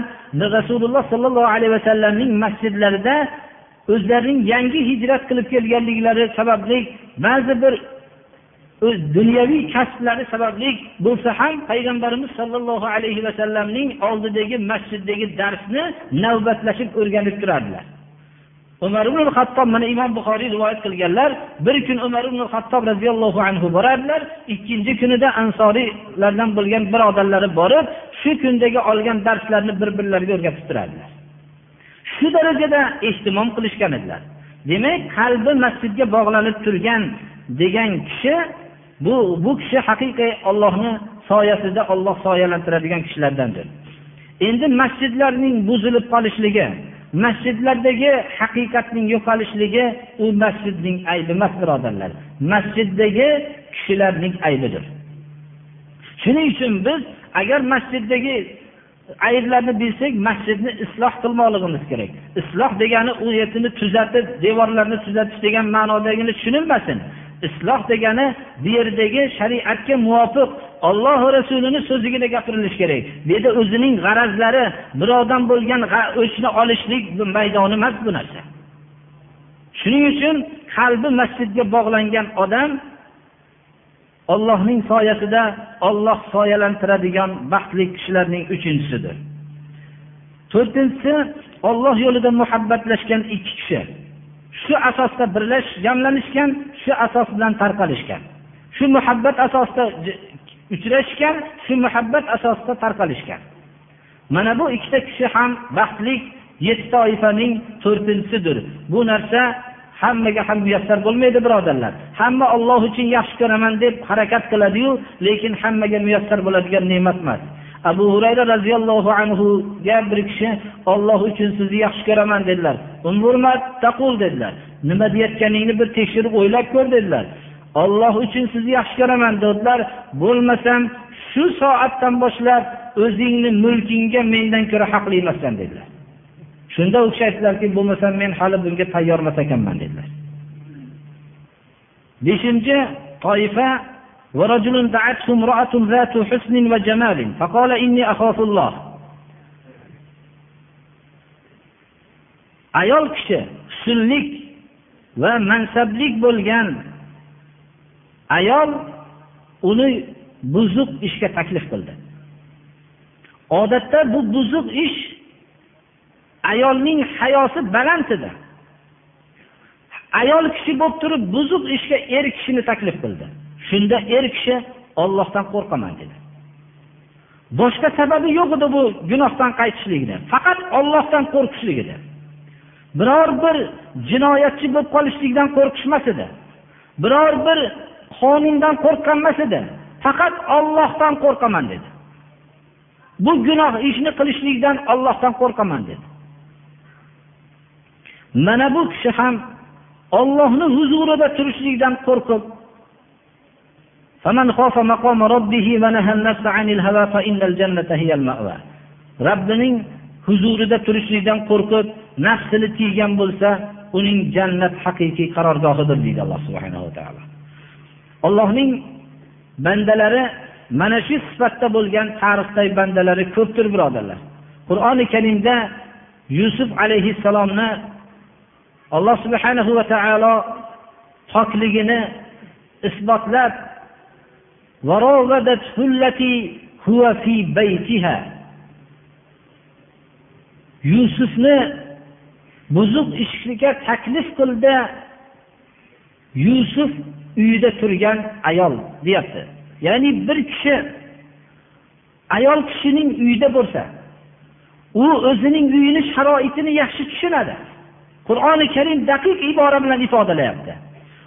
Rasululloh sollallohu alayhi vasallamning masjidlarida o'zlarining yangi hijrat qilib kelganliklari sababli ba'zi bir dunyoviy kasblari sababli bo'lsa ham payg'ambarimiz sollallohu alayhi vasallamning oldidagi masjiddagi darsni navbatlashib o'rganib turardilar umar ibn hattob mana imom buxoriy rivoyat qilganlar bir kun umar ibn hattob roziyallohu anhu borardilar ikkinchi kunida ansoriylardan bo'lgan birodarlari borib shu kundagi olgan darslarni bir birlariga o'rgatib turardilar. Shu darajada ehtimom qilishgan edilar. Demak qalbi masjidga bog'lanib turgan degan kishi bu bu kishi haqiqiy ollohni soyasida Alloh soyalantiradigan kishilardandir. Endi masjidlarning buzilib qolishligi masjidlardagi haqiqatning yo'qolishligi u masjidning aybi emas birodarlar. Masjiddagi kishilarning aybidir. Shuning uchun biz agar masjiddagi ayblarni bilsak masjidni isloh qilmoqligimiz kerak. Isloh degani u yerni tuzatib devorlarni tuzatish degan ma'nodagini tushunilmasin. Isloh degani bu yerdagi shariatga muvofiq Alloh rasulini rasulining so'zigina gapirilishi kerak. Bu yerda o'zining g'arazlari, birovdan bo'lgan o'chni olishlik maydoni emas bu narsa. Shuning uchun qalbi masjidga bog'langan odam Allohning soyasida Alloh soyalantiradigan baxtli kishilarning uchinchisidir. To'rtinchisi Alloh yo'lida muhabbatlashgan ikki kishi. Shu asosda birlash, jamlanishgan, shu asos bilan tarqalishgan. Shu muhabbat asosida uchrashgan, shu muhabbat asosida tarqalishgan. Mana bu ikkita kishi ham baxtli yetti toifaning to'rtinchisidir. Bu narsa hammaga ham muyassar bo'lmaydi birodarlar. Hamma Alloh uchun yaxshi ko'raman deb harakat qiladi-yu, lekin hammaga muyassar bo'ladigan ne'mat emas. Abu Hurayra roziyallohu anhuga bir kishi Alloh uchun sizni yaxshi ko'raman dedilar. Taqul dedilar. Nima deyayotganingni bir tekshirib o'ylab ko'r dedilar. Alloh uchun sizni yaxshi ko'raman dedilar. Bo'lmasam shu soatdan boshlab o'zingni mulkingga mendan ko'ra haqli emassan dedilar. Shunda u kishi aytdilarki, bo'lmasam men hali bunga tayyor emas ekanman dedilar. 5-chi toifa ورجل دعته امرأة ذات حسن وجمال فقال إني أخاف الله ayol kishi husnlik va mansablik bo'lgan ayol uni buzuq ishga taklif qildi odatda bu buzuq ish ayolning hayosi baland edi ayol kishi bo'lib turib buzuq ishga er kishini taklif qildi Shunda er kishi Allohdan qo'rqaman dedi. Boshqa sababi yo'q edi bu gunohdan qaytishligini faqat Allohdan qo'rqishlik edi. Biror bir jinoyatchi bo'lib qolishlikdan qo'rqishmas edi. Biror bir qonundan qo'rqqan emas edi. Faqat ollohdan qo'rqaman dedi. Bu gunoh ishni qilishlikdan ollohdan qo'rqaman dedi. Mana bu kishi ham ollohni huzurida turishlikdan qo'rqib robbining huzurida turishlikdan qo'rqib nafsini tiygan bo'lsa uning jannat haqiqiy qarorgohidir deydi alloh subhanava taolo. Allohning bandalari mana shu sifatda bo'lgan tarixdagi bandalari ko'pdir birodarlar. Qur'oni karimda yusuf alayhissalomni alloh subhanahu va taolo pokligini isbotlab yusufni buzuq ishga taklif qildi. Yusuf uyida turgan ayol deyapti. Ya'ni bir kishi ayol kishining uyida bo'lsa u o'zining uyini sharoitini yaxshi tushunadi. Qur'oni karim daqiq ibora bilan ifodalayapti.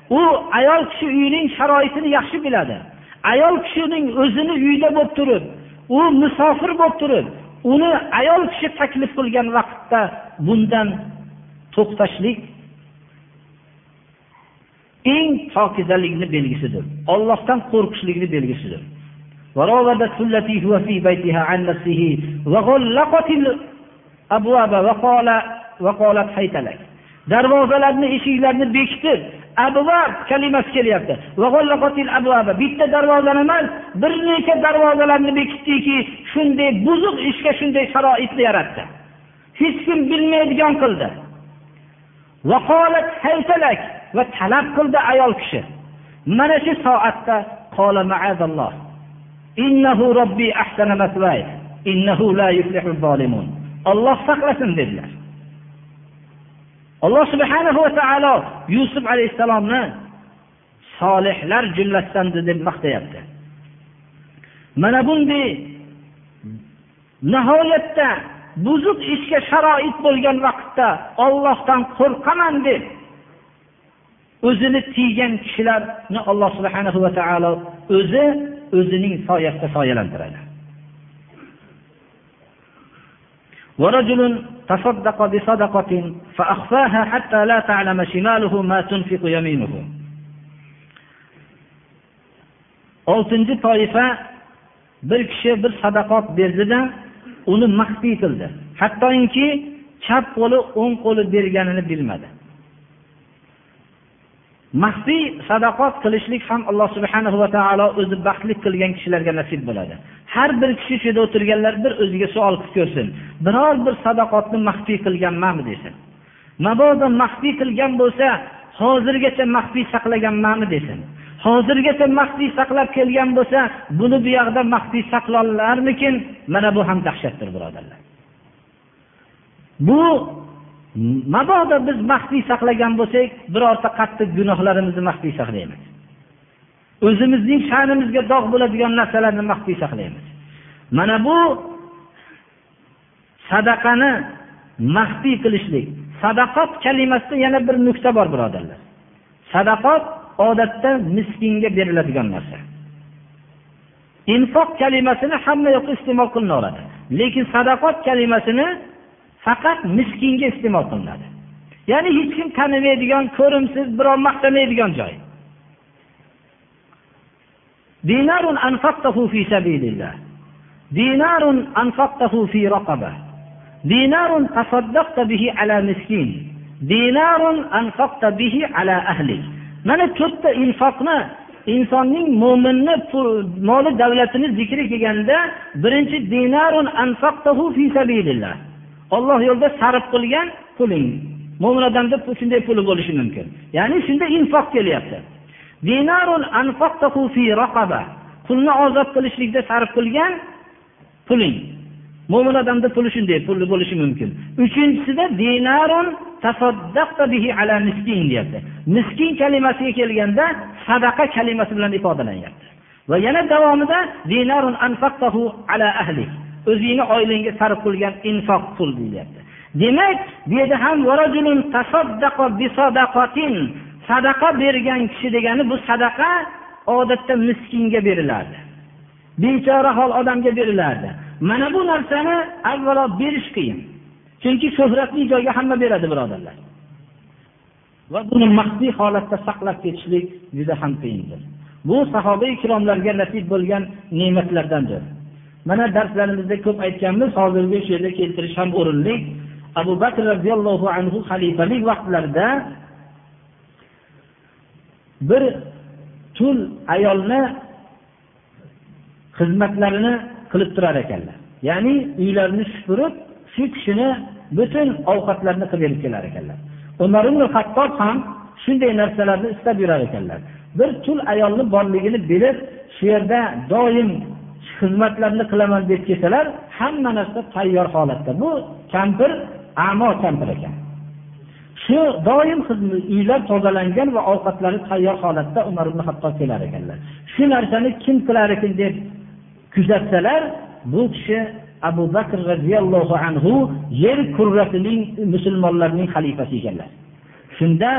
U ayol kishi uyining sharoitini yaxshi biladi. Ayol kishining o'zini uyida bo'lib turib u musofir bo'lib turib uni ayol kishi taklif qilgan vaqtda bundan to'xtashlik eng pokizalikni belgisidir ollohdan qo'rqishlikni belgisidir. Darvozalarni eshiklarni bekitib abvab kalimasi kelyapti. Bitta darvozani emas bir necha darvozalarni bekitdiki shunday buzuq ishga shunday sharoitni yaratdi. Hech kim bilmaydigan qildi. Va talab qildi ayol kishi. Mana shu soatda olloh saqlasin dedilar. Alloh subhanahu va taolo yusuf alayhissalomni solihlar jumlasidan deb maqtayapti mana bunday nihoyatda buzuq ishga sharoit bo'lgan vaqtda ollohdan qo'rqaman deb o'zini tiygan kishilarni alloh subhanahu va taolo o'zi o'zining soyasida soyalantiradi. ورجل تصدق بصدقة فأخفاها حتى لا تعلم شماله ما تنفق يمينه oltinchi toifa bir kishi bir sadaqot berdida uni maxfiy qildi hattoki chap qo'li o'ng qo'li berganini bilmadi Maxfiy sadaqot qilishlik ham alloh subhana va taolo o'zi baxtli qilgan kishilarga nasib bo'ladi. Har bir kishi shu yerda o'tirganlar bir o'ziga savol qilib ko'rsin. Biror bir sadaqotni maxfiy qilganmanmi desin. Mabodo maxfiy qilgan bo'lsa hozirgacha maxfiy saqlaganmanmi desin. Hozirgacha maxfiy saqlab kelgan bo'lsa buni bu yoqda maxfiy saqlonlarmikin mana bu ham dahshatdir birodarlar. Bu mabodo biz maxfiy saqlagan bo'lsak birorta qattiq gunohlarimizni maxfiy saqlaymiz. O'zimizning sha'nimizga dog' bo'ladigan narsalarni maxfiy saqlaymiz. Mana bu sadaqani maxfiy qilishlik. Sadaqot kalimasida yana bir nuqta bor birodarlar. Sadaqot odatda miskinga beriladigan narsa. Infoq kalimasini hamma yoqda iste'mol qilinaveradi lekin sadaqot kalimasini faqat miskinga iste'mol qilinadi. Ya'ni hech kim tanimaydigan ko'rimsiz birov maqtamaydigan joy. Dinarun anfaqtahu fi sabilillah. Dinarun anfaqtahu fi raqaba dinarun tasaddaqta bihi ala miskin. Dinarun anfaqta bihi ala ahlik mana to'rtta infoqni insonning mo'minni moli davlatini zikri kelganda birinchi dinarun anfaqtahu fi sabilillah. Olloh yo'lida sarf qilgan puling. Mo'min odamda shunday puli bo'lishi mumkin. Ya'ni shunda infoq kelyapti. Pulni ozod qilishlikda sarf qilgan puling. Mo'min odamda puli shunday puli bo'lishi mumkin. Uchinchisida dinarun bihi ala miskin deyapti. Miskin kalimasiga kelganda sadaqa kalimasi bilan ifodalanyapti. Va yana davomida dinarun anfaqtahu ala ahlik o'zingni oilangga sarf qilgan infoq pul deyilyapti demak bu yerda ham sadaqa bergan kishi degani bu sadaqa odatda miskinga beriladi bechora hol odamga berilardi. Mana bu narsani avvalo berish qiyin. Chunki shuhratli joyga hamma beradi birodarlar. Va buni maxfiy holatda saqlab ketishlik juda ham qiyindir. Bu sahoba ikromlarga nasib bo'lgan ne'matlardandir. Mana darslarimizda ko'p aytganmiz hozirgi shu yerda keltirish ham o'rinli. Abu bakr roziyallohu anhu xalifalik vaqtlarida bir tul ayolni xizmatlarini qilib turar ekanlar. Ya'ni uylarini supurib shu kishini butun ovqatlarini qilib berib kelar ekanlar. Umar ibn hattob ham shunday narsalarni istab yurar ekanlar. Bir tul ayolni borligini bilib shu yerda doim xizmatlarni qilaman deb kelsalar hamma narsa tayyor holatda. Bu kampir amo kampir ekan. Shu doim uylar tozalangan va ovqatlari tayyor holatda umar ibn hattob kelar ekanlar. Shu narsani kim qilar ekan deb kuzatsalar bu kishi abu bakr roziyallohu anhu yer kurrasining musulmonlarning xalifasi ekanlar. Shunda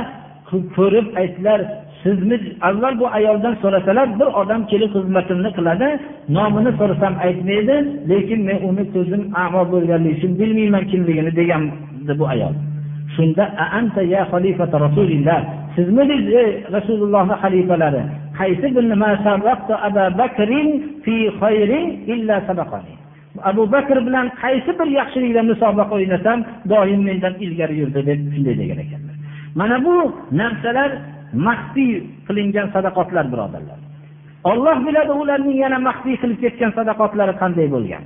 ko'rib aytdilar sizni avval bu ayoldan so'rasalar bir odam kelib xizmatimni qiladi nomini so'rasam aytmaydi lekin men uni ko'zim amo bo'lganligi uchun bilmayman kimligini degandi bu ayol. Shunda anta ya xalifata rasulilloh sizmidiz ey rasulullohni xalifalari qaysi abu bakr bilan qaysi bir yaxshilikda musobaqa o'ynasam doim mendan ilgari yurdi deb shunday degan ekanlar. Mana bu narsalar maxfiy qilingan sadaqotlar birodarlar. Olloh biladi ularning yana maxfiy qilib ketgan sadaqotlari qanday bo'lgan.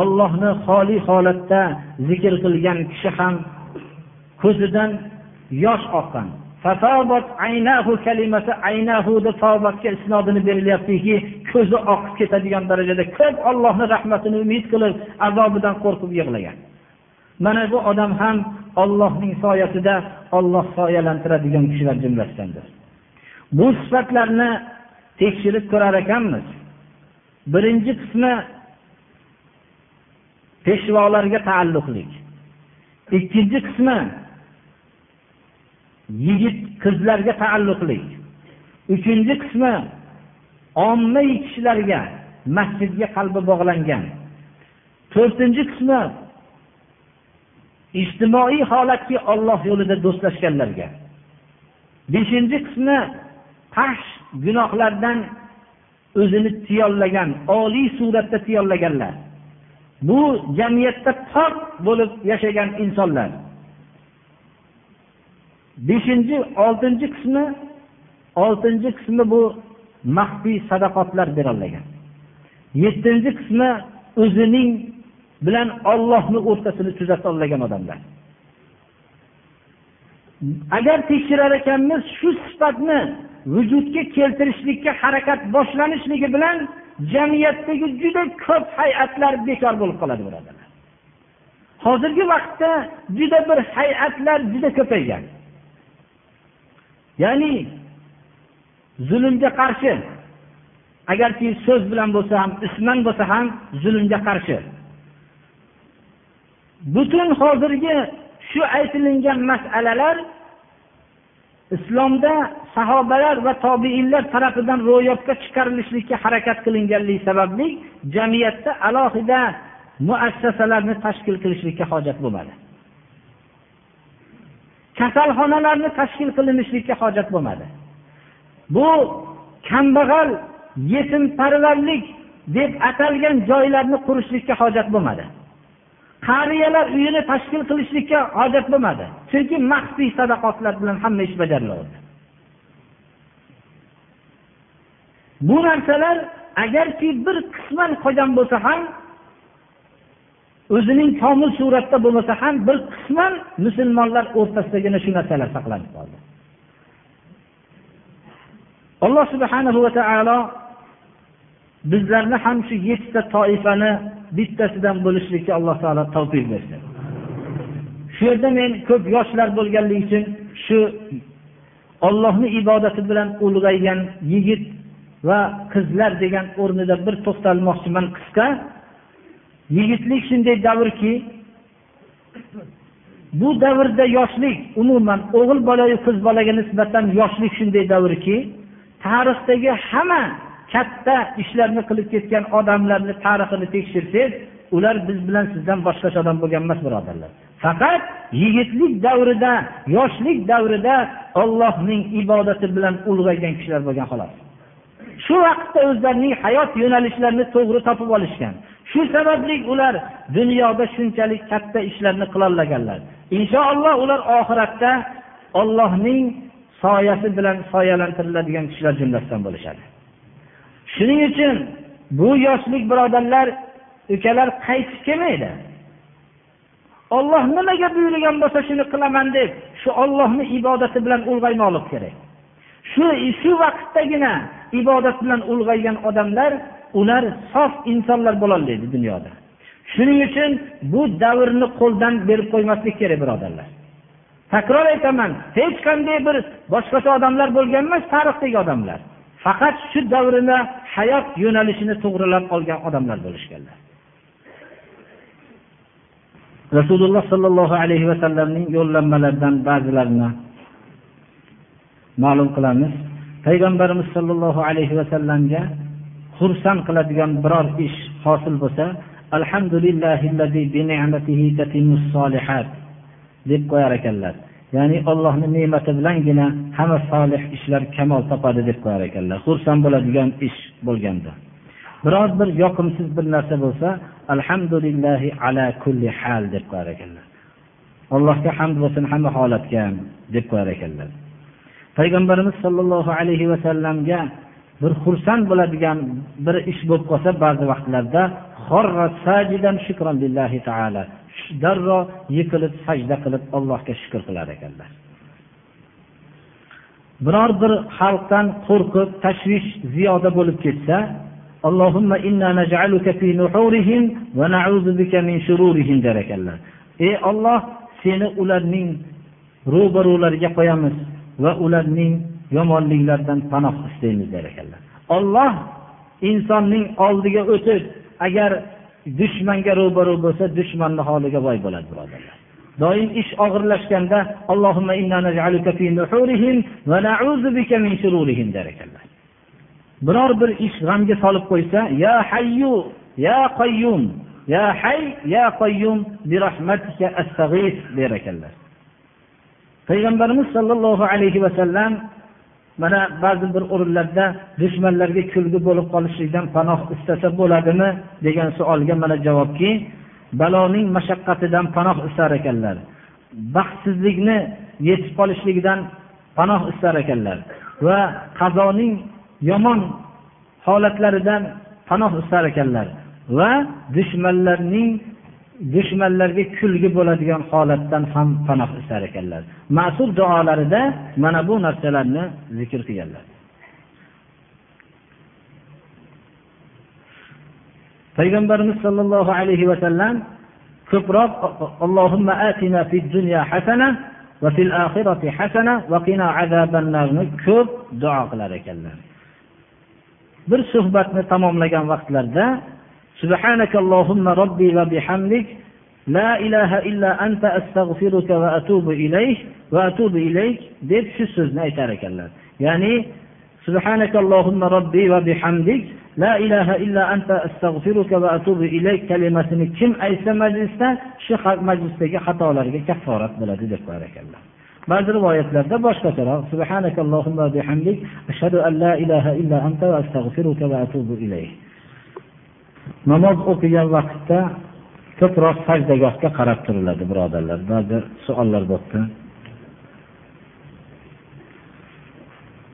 Ollohni xoli holatda zikr qilgan kishi ham ko'zidan yosh oqqan. Kalimasi aynahuda tobatga isnodini berilyaptiki ko'zi oqib ketadigan darajada ko'p ollohni rahmatini umid qilib azobidan qo'rqib yig'lagan. Mana bu odam ham ollohning soyasida olloh soyalantiradigan kishilar jumlasidandir. Bu sifatlarni tekshirib ko'rar ekanmiz. Birinchi qismi peshvolarga taalluqli. Ikkinchi qismi yigit qizlarga taalluqli. Uchinchi qismi ommaviy kishilarga masjidga qalbi bog'langan. To'rtinchi qismi ijtimoiy holatki olloh yo'lida do'stlashganlarga. Beshinchi qismi fahsh gunohlardan o'zini tiyollagan oliy suratda tiyollaganlar. Bu jamiyatda pok bo'lib yashagan insonlar. Beshinchi oltinchi qismi oltinchi qismi bu maxfiy sadaqotlar berolmagan. Yettinchi qismi o'zining bilan ollohni o'rtasini tuzata olmagan odamlar. Agar tekshirar ekanmiz shu sifatni vujudga keltirishlikka harakat boshlanishligi bilan jamiyatdagi juda ko'p hay'atlar bekor bo'lib qoladi birodarlar. Hozirgi vaqtda juda bir hay'atlar juda ko'paygan. Ya'ni zulmga qarshi agarki so'z bilan bo'lsa ham isman bo'lsa ham zulmga qarshi. Butun hozirgi shu aytilingan masalalar islomda sahobalar va tobeinlar tarafidan ro'yobga chiqarilishlikka harakat qilinganligi sababli jamiyatda alohida muassasalarni tashkil qilishlikka hojat bo'lmadi. Kasalxonalarni tashkil qilinishlikka hojat bo'lmadi. Bu kambag'al yetimparvarlik deb atalgan joylarni qurishlikka hojat bo'lmadi. Qariyalar uyini tashkil qilishlikka hojat bo'lmadi. Chunki maxfiy sadaqotlar bilan hamma ish bajarilaverdi bu narsalar agarki bir qisman qolgan bo'lsa ham o'zining komil suratda bo'lmasa ham bir qisman musulmonlar o'rtasidagina shu narsalar saqlanib qoldi. Alloh subhanahu va taolo bizlarni ham shu yettita toifani bittasidan bo'lishlikka alloh taolo tavfiq bersin. Shu yerda men ko'p yoshlar bo'lganligi uchun shu ollohni ibodati bilan ulg'aygan yigit va qizlar degan o'rnida bir to'xtalmoqchiman qisqa. Yigitlik shunday davrki bu davrda yoshlik umuman o'g'il bolayu qiz bolaga nisbatan yoshlik shunday davrki tarixdagi hamma katta ishlarni qilib ketgan odamlarni tarixini tekshirsangiz ular biz bilan sizdan boshqacha odam bo'lgan emas birodarlar. Faqat yigitlik davrida yoshlik davrida ollohning ibodati bilan ulg'aygan kishilar bo'lgan xolos. Shu vaqtda o'zlarining hayot yo'nalishlarini to'g'ri topib olishgan. Shu sababli ular dunyoda shunchalik katta ishlarni qilolmaganlar. Inshaalloh ular oxiratda ollohning soyasi bilan soyalantiriladigan kishilar jumlasidan bo'lishadi. Shuning uchun bu yoshlik birodarlar ukalar qaytib kelmaydi. Olloh nimaga buyurgan bo'lsa shuni qilaman deb shu ollohni ibodati bilan ulg'aymoqlik kerak. Shu shu vaqtdagina ibodat bilan ulg'aygan odamlar ular sof insonlar bo'lolmaydi dunyoda. Shuning uchun bu davrni qo'ldan berib qo'ymaslik kerak birodarlar. Takror aytaman hech qanday bir boshqacha odamlar bo'lgan emas tarixdagi odamlar. Faqat shu davrini hayot yo'nalishini to'g'rilab olgan odamlar bo'lishganlar. Rasululloh sollallohu alayhi vasallamning yo'llanmalaridan ba'zilarini ma'lum qilamiz. Payg'ambarimiz sollallohu alayhi vasallamga xursand qiladigan biror ish hosil bo'lsa deb qo'yar ekanlar. Ya'ni ollohni ne'mati bilangina hamma solih ishlar kamol topadi deb qo'yar ekanlar. Xursand bo'ladigan ish bo'lganda. Biror bir yoqimsiz bir narsa bo'lsa alhamdulillahi ala kulli hal deb qo'yar ekanlar. Allohga hamd bo'lsin hamma holatga deb qo'yar ekanlar. Payg'ambarimiz sollallohu alayhi vasallamga bir xursand bo'ladigan bir ish bo'lib qolsa ba'zi vaqtlarda darrov yiqilib sajda qilib allohga shukur qilar ekanlar biror bir xalqdan qo'rqib tashvish ziyoda bo'lib ketsa Allohumma inna naj'aluka fi nuhurihim va na'udzu bika min shururihim der ekanlar. Ey Alloh, seni ularning ro'barolariga qo'yamiz va ularning yomonliklaridan panoh istaymiz der ekanlar. Alloh insonning oldiga o'tib, agar dushmanga ro'baro bo'lsa, dushmanni holiga voy bo'ladi, birodarlar. doim ish og'irlashganda Allohumma inna naj'aluka va min shururihim der ekanlar. biror bir ish g'amga solib qo'ysa ya hayyu ya qayyum ya hay ya qayyum bi rahmatika astaghis der ekanlar payg'ambarimiz sollallohu alayhi vasallam mana ba'zi bir o'rinlarda dushmanlarga kulgi bo'lib qolishlikdan panoh istasa bo'ladimi degan savolga mana javobki baloning mashaqqatidan panoh istar ekanlar. Baxtsizlikni yetib qolishligidan panoh istar ekanlar va qazoning yomon holatlaridan panoh istar ekanlar va dushmanlarning dushmanlarga kulgi bo'ladigan holatdan ham panoh istar ekanlar. Ma'sur duolarida mana bu narsalarni zikr qilganlar. Payg'ambarimiz sollallohu alayhi vasallam ko'proq allohimma atina fid dunya hasana va fil oxirati hasana va qina azabannarni ko'p duo qilar ekanlar. Bir suhbatni tamomlagan vaqtlarida subhanakallohumma robbi va bihamdik la ilaha illa anta astag'firuka va atubu ilayk va atubu ilayk deb shu so'zni aytar ekanlar ya'ni subhanakallohumma robbi va bihamdik la ilaha illa anta astag'firuka va atubu ilayk kalimasini kim aytsa majlisda shu majlisdagi xatolarga kafforat bo'ladi deb qo'yar ekanlar ba'zi rivoyatlarda boshqacharoq subhanakallohumma bihamdik ashhadu an la ilaha illa anta va astag'firuka va atubu ilayk namoz o'qigan vaqtda ko'proq sajdagohga qarab turiladi birodarlar. Ba'zi savollar bo'libdi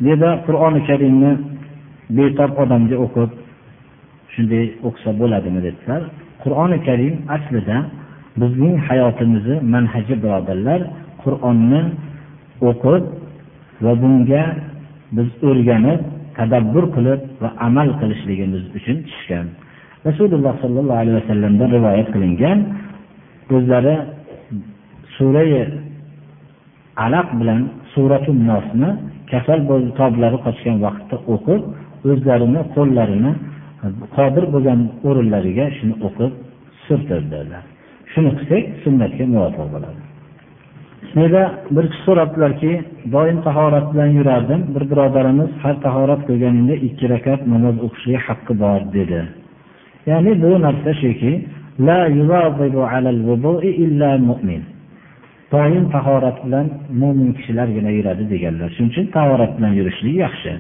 dedi qur'oni karimni betob odamga o'qib shunday o'qisa bo'ladimi dedilar. Qur'oni karim aslida bizning hayotimizni manhaji birodarlar qur'onni o'qib va bunga biz o'rganib tadabbur qilib va amal qilishligimiz uchun tushgan rasululloh sollallohu alayhi vasallamdan rivoyat qilingan o'zlari surai alaq bilan suratu nosni kasal bo'lib toblari qochgan vaqtda o'qib o'zlarini qo'llarini qodir bo'lgan o'rinlariga shuni o'qib surtirdilar. Shuni qilsak sunnatga muvofiq bo'ladi. Menda bir kishi so'rabdilarki doim tahorat bilan yurardim bir birodarimiz har tahorat qilganingda ikki rakat namoz o'qishga haqqi bor dedi. Ya'ni bu narsa shuki doim tahorat bilan mo'min kishilargina yuradi deganlar. Shuning uchun tahorat bilan yurishlik yaxshi.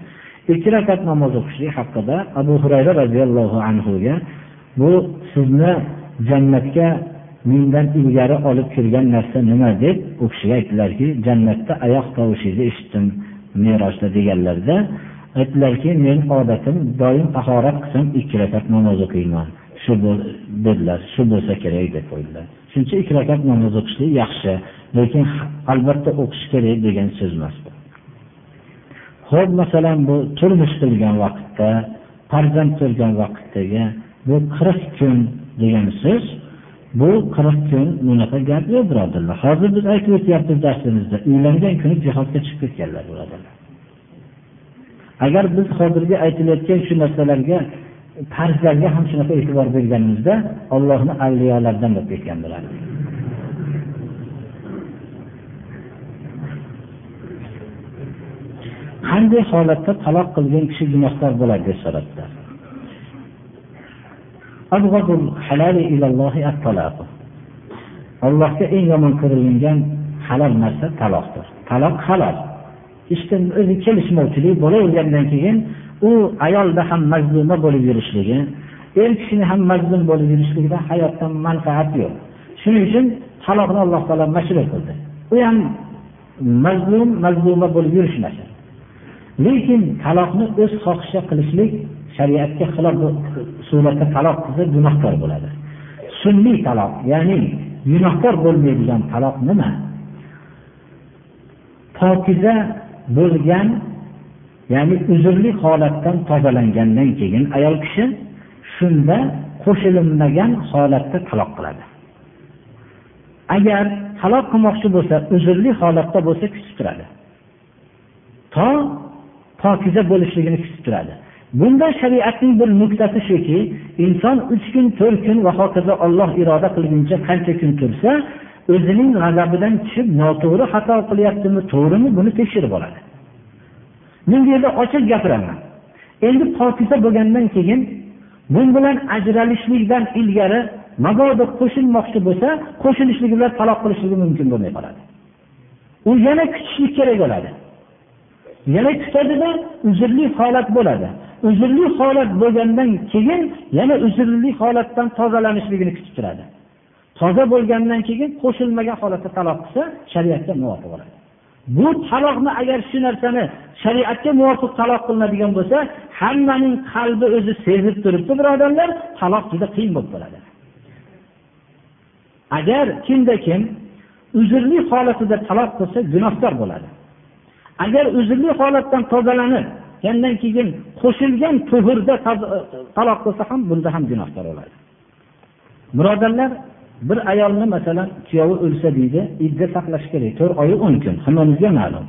Ikki rakat namoz o'qishlik haqida abu hurayra roziyallohu anhuga bu sizni jannatga mendan ilgari olib kirgan narsa nima deb u kishiga aytdilarki jannatda oyoq tovushingizni eshitdim merosda deganlarda aytdilarki men odatim doim tahorat qilsam ikki rakat namoz o'qiyman. Shu dedilar shu bo'lsa kerak deb qo'ydilar. Shuning uchun ikki rakat namoz o'qishlik yaxshi lekin albatta o'qish kerak degan so'z emas bu. Ho'p masalan bu turmush qilgan vaqtda farzand ko'rgan vaqtdagi bu qirq kun degan so'z bu qirq kun bunaqa gap yo'q birodarlar. Hozir biz aytib o'tyapmiz darsimizda uylangan kuni jihodga chiqib ketganlar birodarlar. Agar biz hozirgi aytilayotgan shu narsalarga farzlarga ham shunaqa e'tibor berganimizda ollohni avliyolaridan bo'lib ketgan bo'lardik qanday holatda taloq qilgan kishi gunohkor bo'ladi deb so'radilar allohga eng yomon ko'rilingan halol narsa taloqdir. Taloq halol. Ishda o'zi kelishmovchilik bo'lavergandan keyin u ayolda ham mazluma bo'lib yurishligi er kishini ham mazlum bo'lib yurishligida hayotdan manfaat yo'q. Shuning uchun taloqni alloh taolo mashru qildi. U ham mazlum mazluma bo'lib yurishmasin lekin taloqni o'z xohishicha qilishlik shariatga xilof suratda taloq qilsa gunohkor bo'ladi. Sunniy taloq ya'ni gunohkor bo'lmaydigan taloq nima? Pokiza bo'lgan ya'ni uzrli holatdan tozalangandan keyin ayol kishi shunda qo'shilinmagan holatda taloq qiladi. Agar taloq qilmoqchi bo'lsa uzrli holatda bo'lsa kutib turadi. To pokiza bo'lishligini kutib turadi. Bunda shariatning bir nuqtasi shuki inson uch kun to'rt kun va hokazo olloh iroda qilguncha qancha kun tursa o'zining g'azabidan tushib noto'g'ri xato qilyaptimi to'g'rimi buni tekshirib oladi. Men bu yerda ochiq gapiraman. Endi pokiza bo'lgandan keyin bu bilan ajralishlikdan ilgari mabodo qo'shilmoqchi bo'lsa qo'shilishligi bilan taloq qilishligi mumkin bo'lmay qoladi. U yana kutishlik kerak bo'ladi. Yana kutadida uzrli holat bo'ladi. Uzrli holat bo'lgandan keyin yana uzrli holatdan tozalanishligini kutib turadi. Toza bo'lgandan keyin qo'shilmagan holatda taloq qilsa shariatga muvofiq bo'ladi. Bu taloqni agar shu narsani shariatga muvofiq taloq qilinadigan bo'lsa hammaning qalbi o'zi sezib turibdi birodarlar taloq juda qiyin bo'lib qoladi. Agar kimda kim uzrli holatida taloq qilsa gunohkor bo'ladi. Agar uzrli holatdan tozalanib yandan keyin qo'shilgan tuhurda taloq qilsa ham bunda ham gunohkor bo'ladi. Birodarlar bir ayolni masalan kuyovi o'lsa deydi idda saqlash kerak. To'rt oy o'n kun hammamizga ma'lum.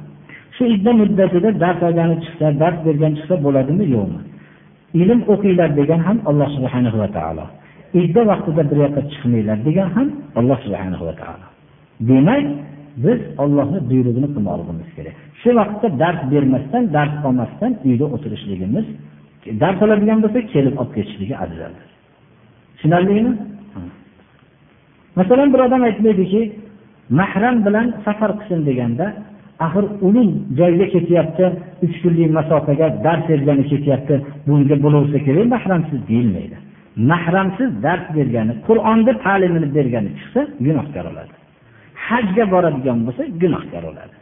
Shu idda muddatida dars olgani chiqsa dars bergan chiqsa bo'ladimi? Yo'qmi? Ilm o'qinglar degan ham alloh subhana va taolo. Idda vaqtida bir yoqqa chiqmanglar degan ham alloh subhana va taolo. Demak biz ollohni buyrug'ini qilmoqligimiz kerak. Shu vaqtda dars bermasdan dars olmasdan uyda o'tirishligimiz dars oladigan bo'lsa kelib olib ketishligi afzaldir. Tushunarlimi? Masalan bir odam aytmaydiki mahram bilan safar qilsin deganda axir uning joyiga ketyapti uch kunlik masofaga dars bergani ketyapti bunga bo'laversa kerak mahramsiz deyilmaydi. Mahramsiz dars bergani qur'onni ta'limini bergani chiqsa gunohkor bo'ladi. Hajga boradigan bo'lsa gunohkor bo'ladi.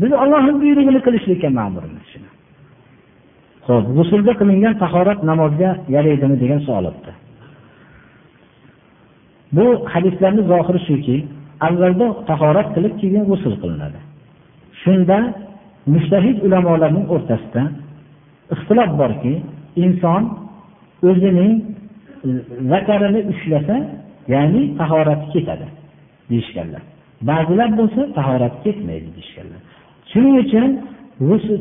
Biz ollohni buyrug'ini qilishlikka ma'murmiz shuni. Ho'p g'usulda qilingan tahorat namozga yaraydimi degan savol o'tdi. Bu hadislarni zohiri shuki avvalda tahorat qilib keyin g'usul qilinadi. Shunda mushtahid ulamolarning o'rtasida ixtilof borki inson o'zining e, zakarini ushlasa ya'ni tahorati ketadi deyishganlar. Ba'zilar bo'lsa tahorat ketmaydi deyishganlar. Shuning uchun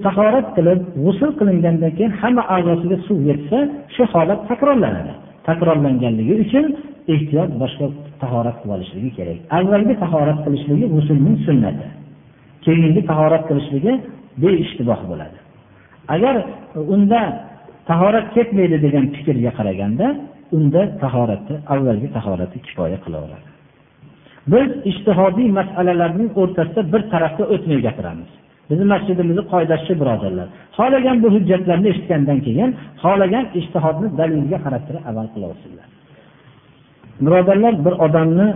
tahorat qilib g'usul qilingandan keyin hamma a'zosiga suv yetsa shu holat takrorlanadi. Takrorlanganligi uchun ehtiyot boshqa tahorat qilib olishligi kerak. Avvalgi tahorat qilishligi g'usulning sunnati. Keyingi tahorat qilishligi beishtiboh bo'ladi. Agar unda tahorat ketmaydi degan fikrga qaraganda unda tahoratni avvalgi tahorati kifoya qilaveradi. Biz ishtihodiy masalalarning o'rtasida bir tarafga o'tmay gapiramiz. Bizni masjidimizni qoidasi birodarlar. Xohlagan bu hujjatlarni eshitgandan keyin xohlagan ishtihodni dalilga qarab turib amal qilaversinlar. Birodarlar bir odamni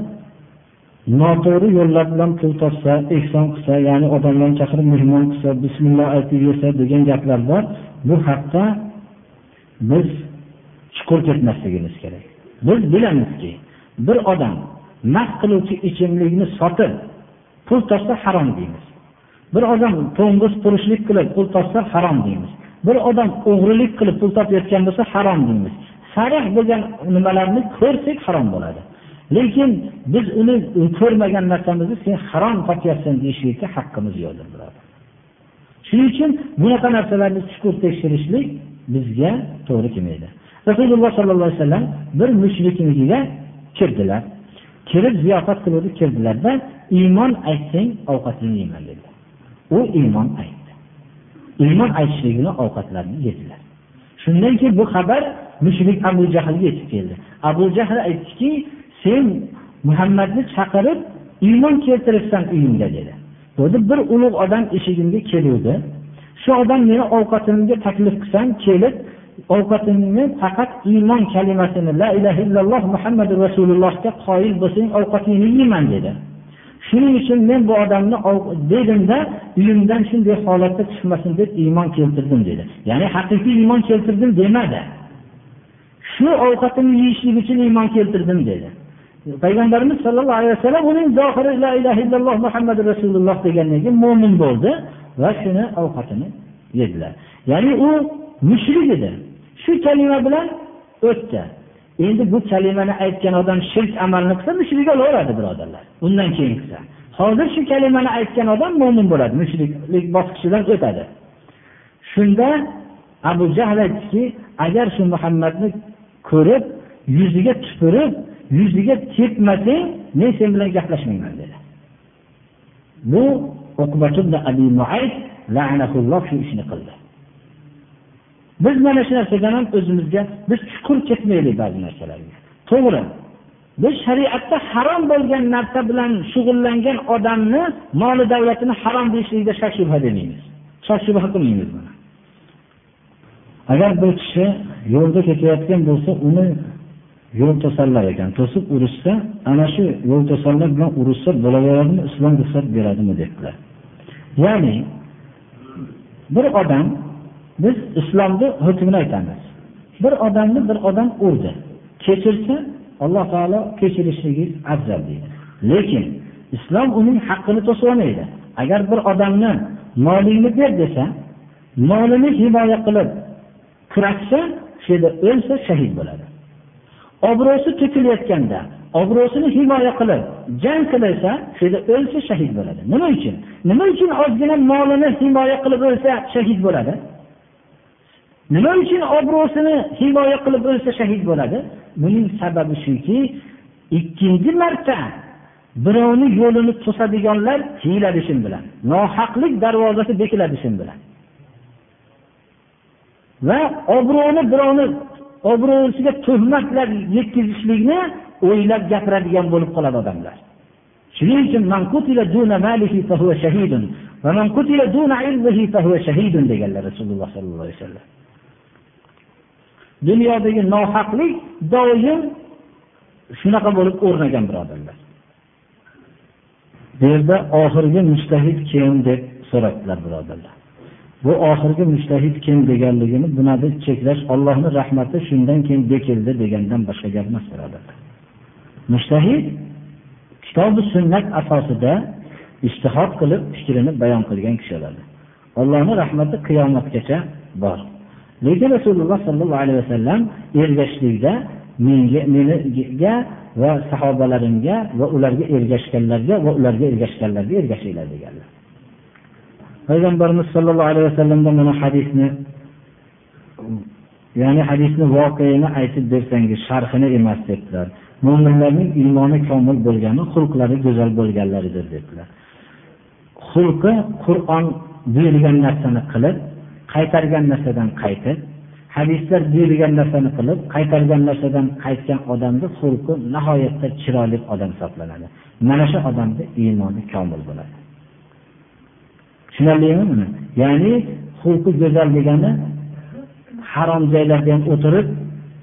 noto'g'ri yo'llar bilan pul topsa ehson qilsa ya'ni odamlarni chaqirib mehmon qilsa bismillah aytib yursa degan gaplar bor bu haqda biz chuqur ketmasligimiz kerak. Biz bilamizki bir odam mast qiluvchi ichimlikni sotib pul topsa harom deymiz. Bir odam to'ng'iz qurishlik qilib pul topsa harom deymiz. Bir odam o'g'rilik qilib pul topayotgan bo'lsa harom deymiz. Sarih bo'lgan nimalarni ko'rsak harom bo'ladi. Lekin biz uni ko'rmagan narsamizni sen harom topyapsan deyishlikka haqqimiz yo'qdir birodar. Shuning uchun bunaqa narsalarni chuqur tekshirishlik bizga to'g'ri kelmaydi. Rasululloh sollallohu alayhi vasallam bir mushriknikiga kirdilar. Kirib ziyofat qiluvdi kirdilarda iymon aytsang ovqatingni yeyman dedilar. U iymon aytdi. Iymon aytishligini ovqatlarni yedilar. Shundan keyin bu xabar mushrik abu jahlga yetib keldi. Abu jahl aytdiki sen muhammadni chaqirib iymon keltiribsan uyingda dedi. Bo'ldi bir ulug' odam eshigimga keluvdi. Shu odam meni ovqatimga taklif qilsam kelib ovqatimni faqat iymon kalimasini la ilaha illalloh muhammadu rasulullohga qoyil bo'lsang ovqatingni yeyman dedi. Shuning uchun men bu odamni dedimda uyimdan shunday holatda chiqmasin deb iymon keltirdim dedi. Ya'ni haqiqiy iymon keltirdim demadi. Shu ovqatimni yeyishlik uchun iymon keltirdim dedi. Payg'ambarimiz sollallohu alayhi vasallam uning zohiri la ilaha illalloh muhammadu rasululloh degandan keyin mo'min bo'ldi va shuni ovqatini yedilar. Ya'ni u mushrik edi. Shu kalima bilan o'tdi. Endi bu kalimani aytgan odam shirk amalni qilsa mushrik bo'laveradi birodarlar. Undan keyin qilsa. Hozir shu kalimani aytgan odam mo'min bo'ladi mushriklik bosqichidan o'tadi. Shunda abu jahl aytdiki agar shu muhammadni ko'rib yuziga tupurib yuziga tepmasang men sen bilan gaplashmayman dedi. Bu shu ishni qildi. Biz mana shu narsadan ham o'zimizga biz chuqur ketmaylik ba'zi narsalarga. To'g'ri. Biz shariatda harom bo'lgan narsa bilan shug'ullangan odamni moli davlatini harom deyishlikda shak shubha demaymiz shak shubha qilmaymiz buni. Agar bir kishi yo'lda ketayotgan bo'lsa uni yo'l to'sarlar ekan. To'sib urishsa ana shu yo'l to'sarlar bilan urushsa bo'laveradimi islom ruxsat beradimi debdilar. Ya'ni bir odam biz islomni hukmini aytamiz. Bir odamni bir odam urdi. Kechirsa alloh taolo kechirishligi afzal deydi. Lekin islom uning haqqini to'sib olmaydi. Agar bir odamni molingni ber desa molini himoya qilib kurashsa shu yerda o'lsa shahid bo'ladi. Obro'si to'kilayotganda obro'sini himoya qilib jang qilsa shu yerda o'lsa shahid bo'ladi. Nima uchun? Nima uchun ozgina molini himoya qilib o'lsa shahid bo'ladi? Nima uchun obro'sini himoya qilib o'lsa shahid bo'ladi? Buning sababi shuki ikkinchi marta birovni yo'lini to'sadiganlar tiyiladi shu bilan nohaqlik darvozasi bekiladi shu bilan. Va obro'ni birovni obro'siga tuhmatlar yetkazishlikni o'ylab gapiradigan bo'lib qoladi odamlar. Shuning uchun deganlar rasululloh sollallohu alayhi vasallam. Dunyodagi nohaqlik doim shunaqa bo'lib o'rnagan birodarlar. Bu yerda oxirgi mustahid kim deb so'rabdilar birodarlar. Bu oxirgi mustahid kim deganligini bunada cheklash ollohni rahmati shundan keyin bekildi degandan boshqa gap emas birodarlar. Mushtahid kitobi sunnat asosida ishtihod qilib fikrini bayon qilgan kishilar allohni rahmati qiyomatgacha bor. Lekin rasululloh sollallohu alayhi vasallam ergashishlikda menga meniga va sahobalarimga va ularga ergashganlarga va ularga ergashganlarga ergashinglar deganlar. Payg'ambarimiz sollallohu alayhi vasallamdan mana hadisni ya'ni hadisni voqeini aytib bersangiz sharhini emas debdilar. Mo'minlarning iymoni komil bo'lgani xulqlari go'zal bo'lganlaridir dedilar xulqi qur'on buyurgan narsani qilib qaytargan narsadan qaytib hadislar buyurgan narsani qilib qaytargan narsadan qaytgan odamni xulqi nihoyatda chiroyli odam hisoblanadi. Mana shu odamni iymoni komil bo'ladi. Tushunarlimi buni? Ya'ni xulqi go'zal degani harom joylarda ham o'tirib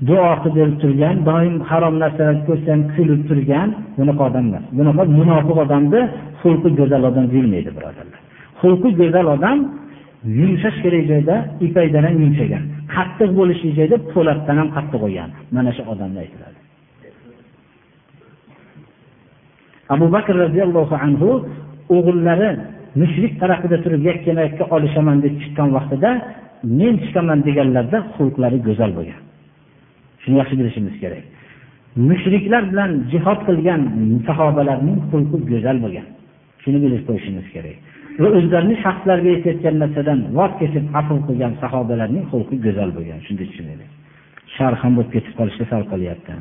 duo qilib turgan doim harom narsalarni ko'rsa ham kulib turgan bunaqa odam emas. Bunaqa munofiq odamni xulqi go'zal odam deyilmaydi birodarlar. Xulqi go'zal odam yumshash kerak joyda ipakdan ham yumshagan. Qattiq bo'lishi joyda po'latdan ham qattiq bo'lgan mana shu odamni aytiladi. Abu bakr roziyallohu anhu o'g'illari mushrik tarafida turib yakkama yakka olishaman deb chiqqan vaqtida men chiqaman deganlarda xulqlari go'zal bo'lgan. Shuni yaxshi bilishimiz kerak. Mushriklar bilan jihod qilgan sahobalarning xulqi go'zal bo'lgan. Shuni bilib qo'yishimiz kerak. Va o'zlarini shaxslariga yetayotgan narsadan voz kechib afv qilgan sahobalarning xulqi go'zal bo'lgan shunday tushunaylik. Shar ham bo'lib ketib qolishga sal qolyapti.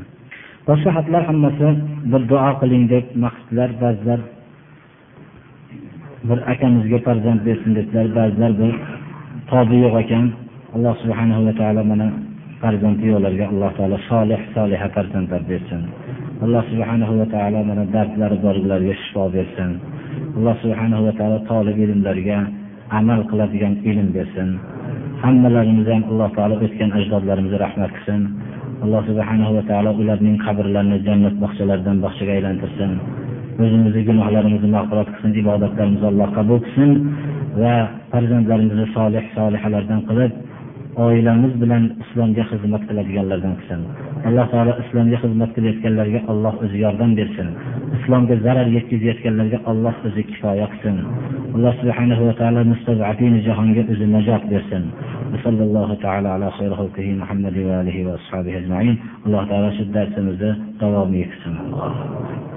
Boshqa xatlar hammasi bir duo qiling deb maqsadlar ba'zilar bir akamizga farzand bersin dedilar ba'zilar bir tobi yo'q ekan alloh subhanahu va taolo mana farzandi yo'qlarga alloh taolo solih soliha farzandlar bersin. Alloh subhanahu va taolo mana dardlari borlarga shifo bersin. Alloh subhanahu va taolo tolib ilmlarga amal qiladigan ilm bersin. Hammalarimizni ham alloh taolo o'tgan ajdodlarimizga rahmat qilsin. Alloh subhanahu va taolo ularning qabrlarini jannat bog'chalaridan bog'chaga aylantirsin. O'zimizni gunohlarimizni mag'firat qilsin ibodatlarimizni alloh qabul qilsin va farzandlarimizni solih solihalardan qilib oilamiz bilan islomga xizmat qiladiganlardan qilsin. Alloh taolo islomga xizmat qilayotganlarga alloh o'zi yordam bersin. Islomga zarar yetkazayotganlarga alloh o'zi kifoya qilsin. Alloh subhanahu va taolo mustazafin jahonga o'zi najot bersin. Sallallohu taala ala va alihi va ashabihi ajmain. Alloh taolo shu darsimizni davomiy qilsin.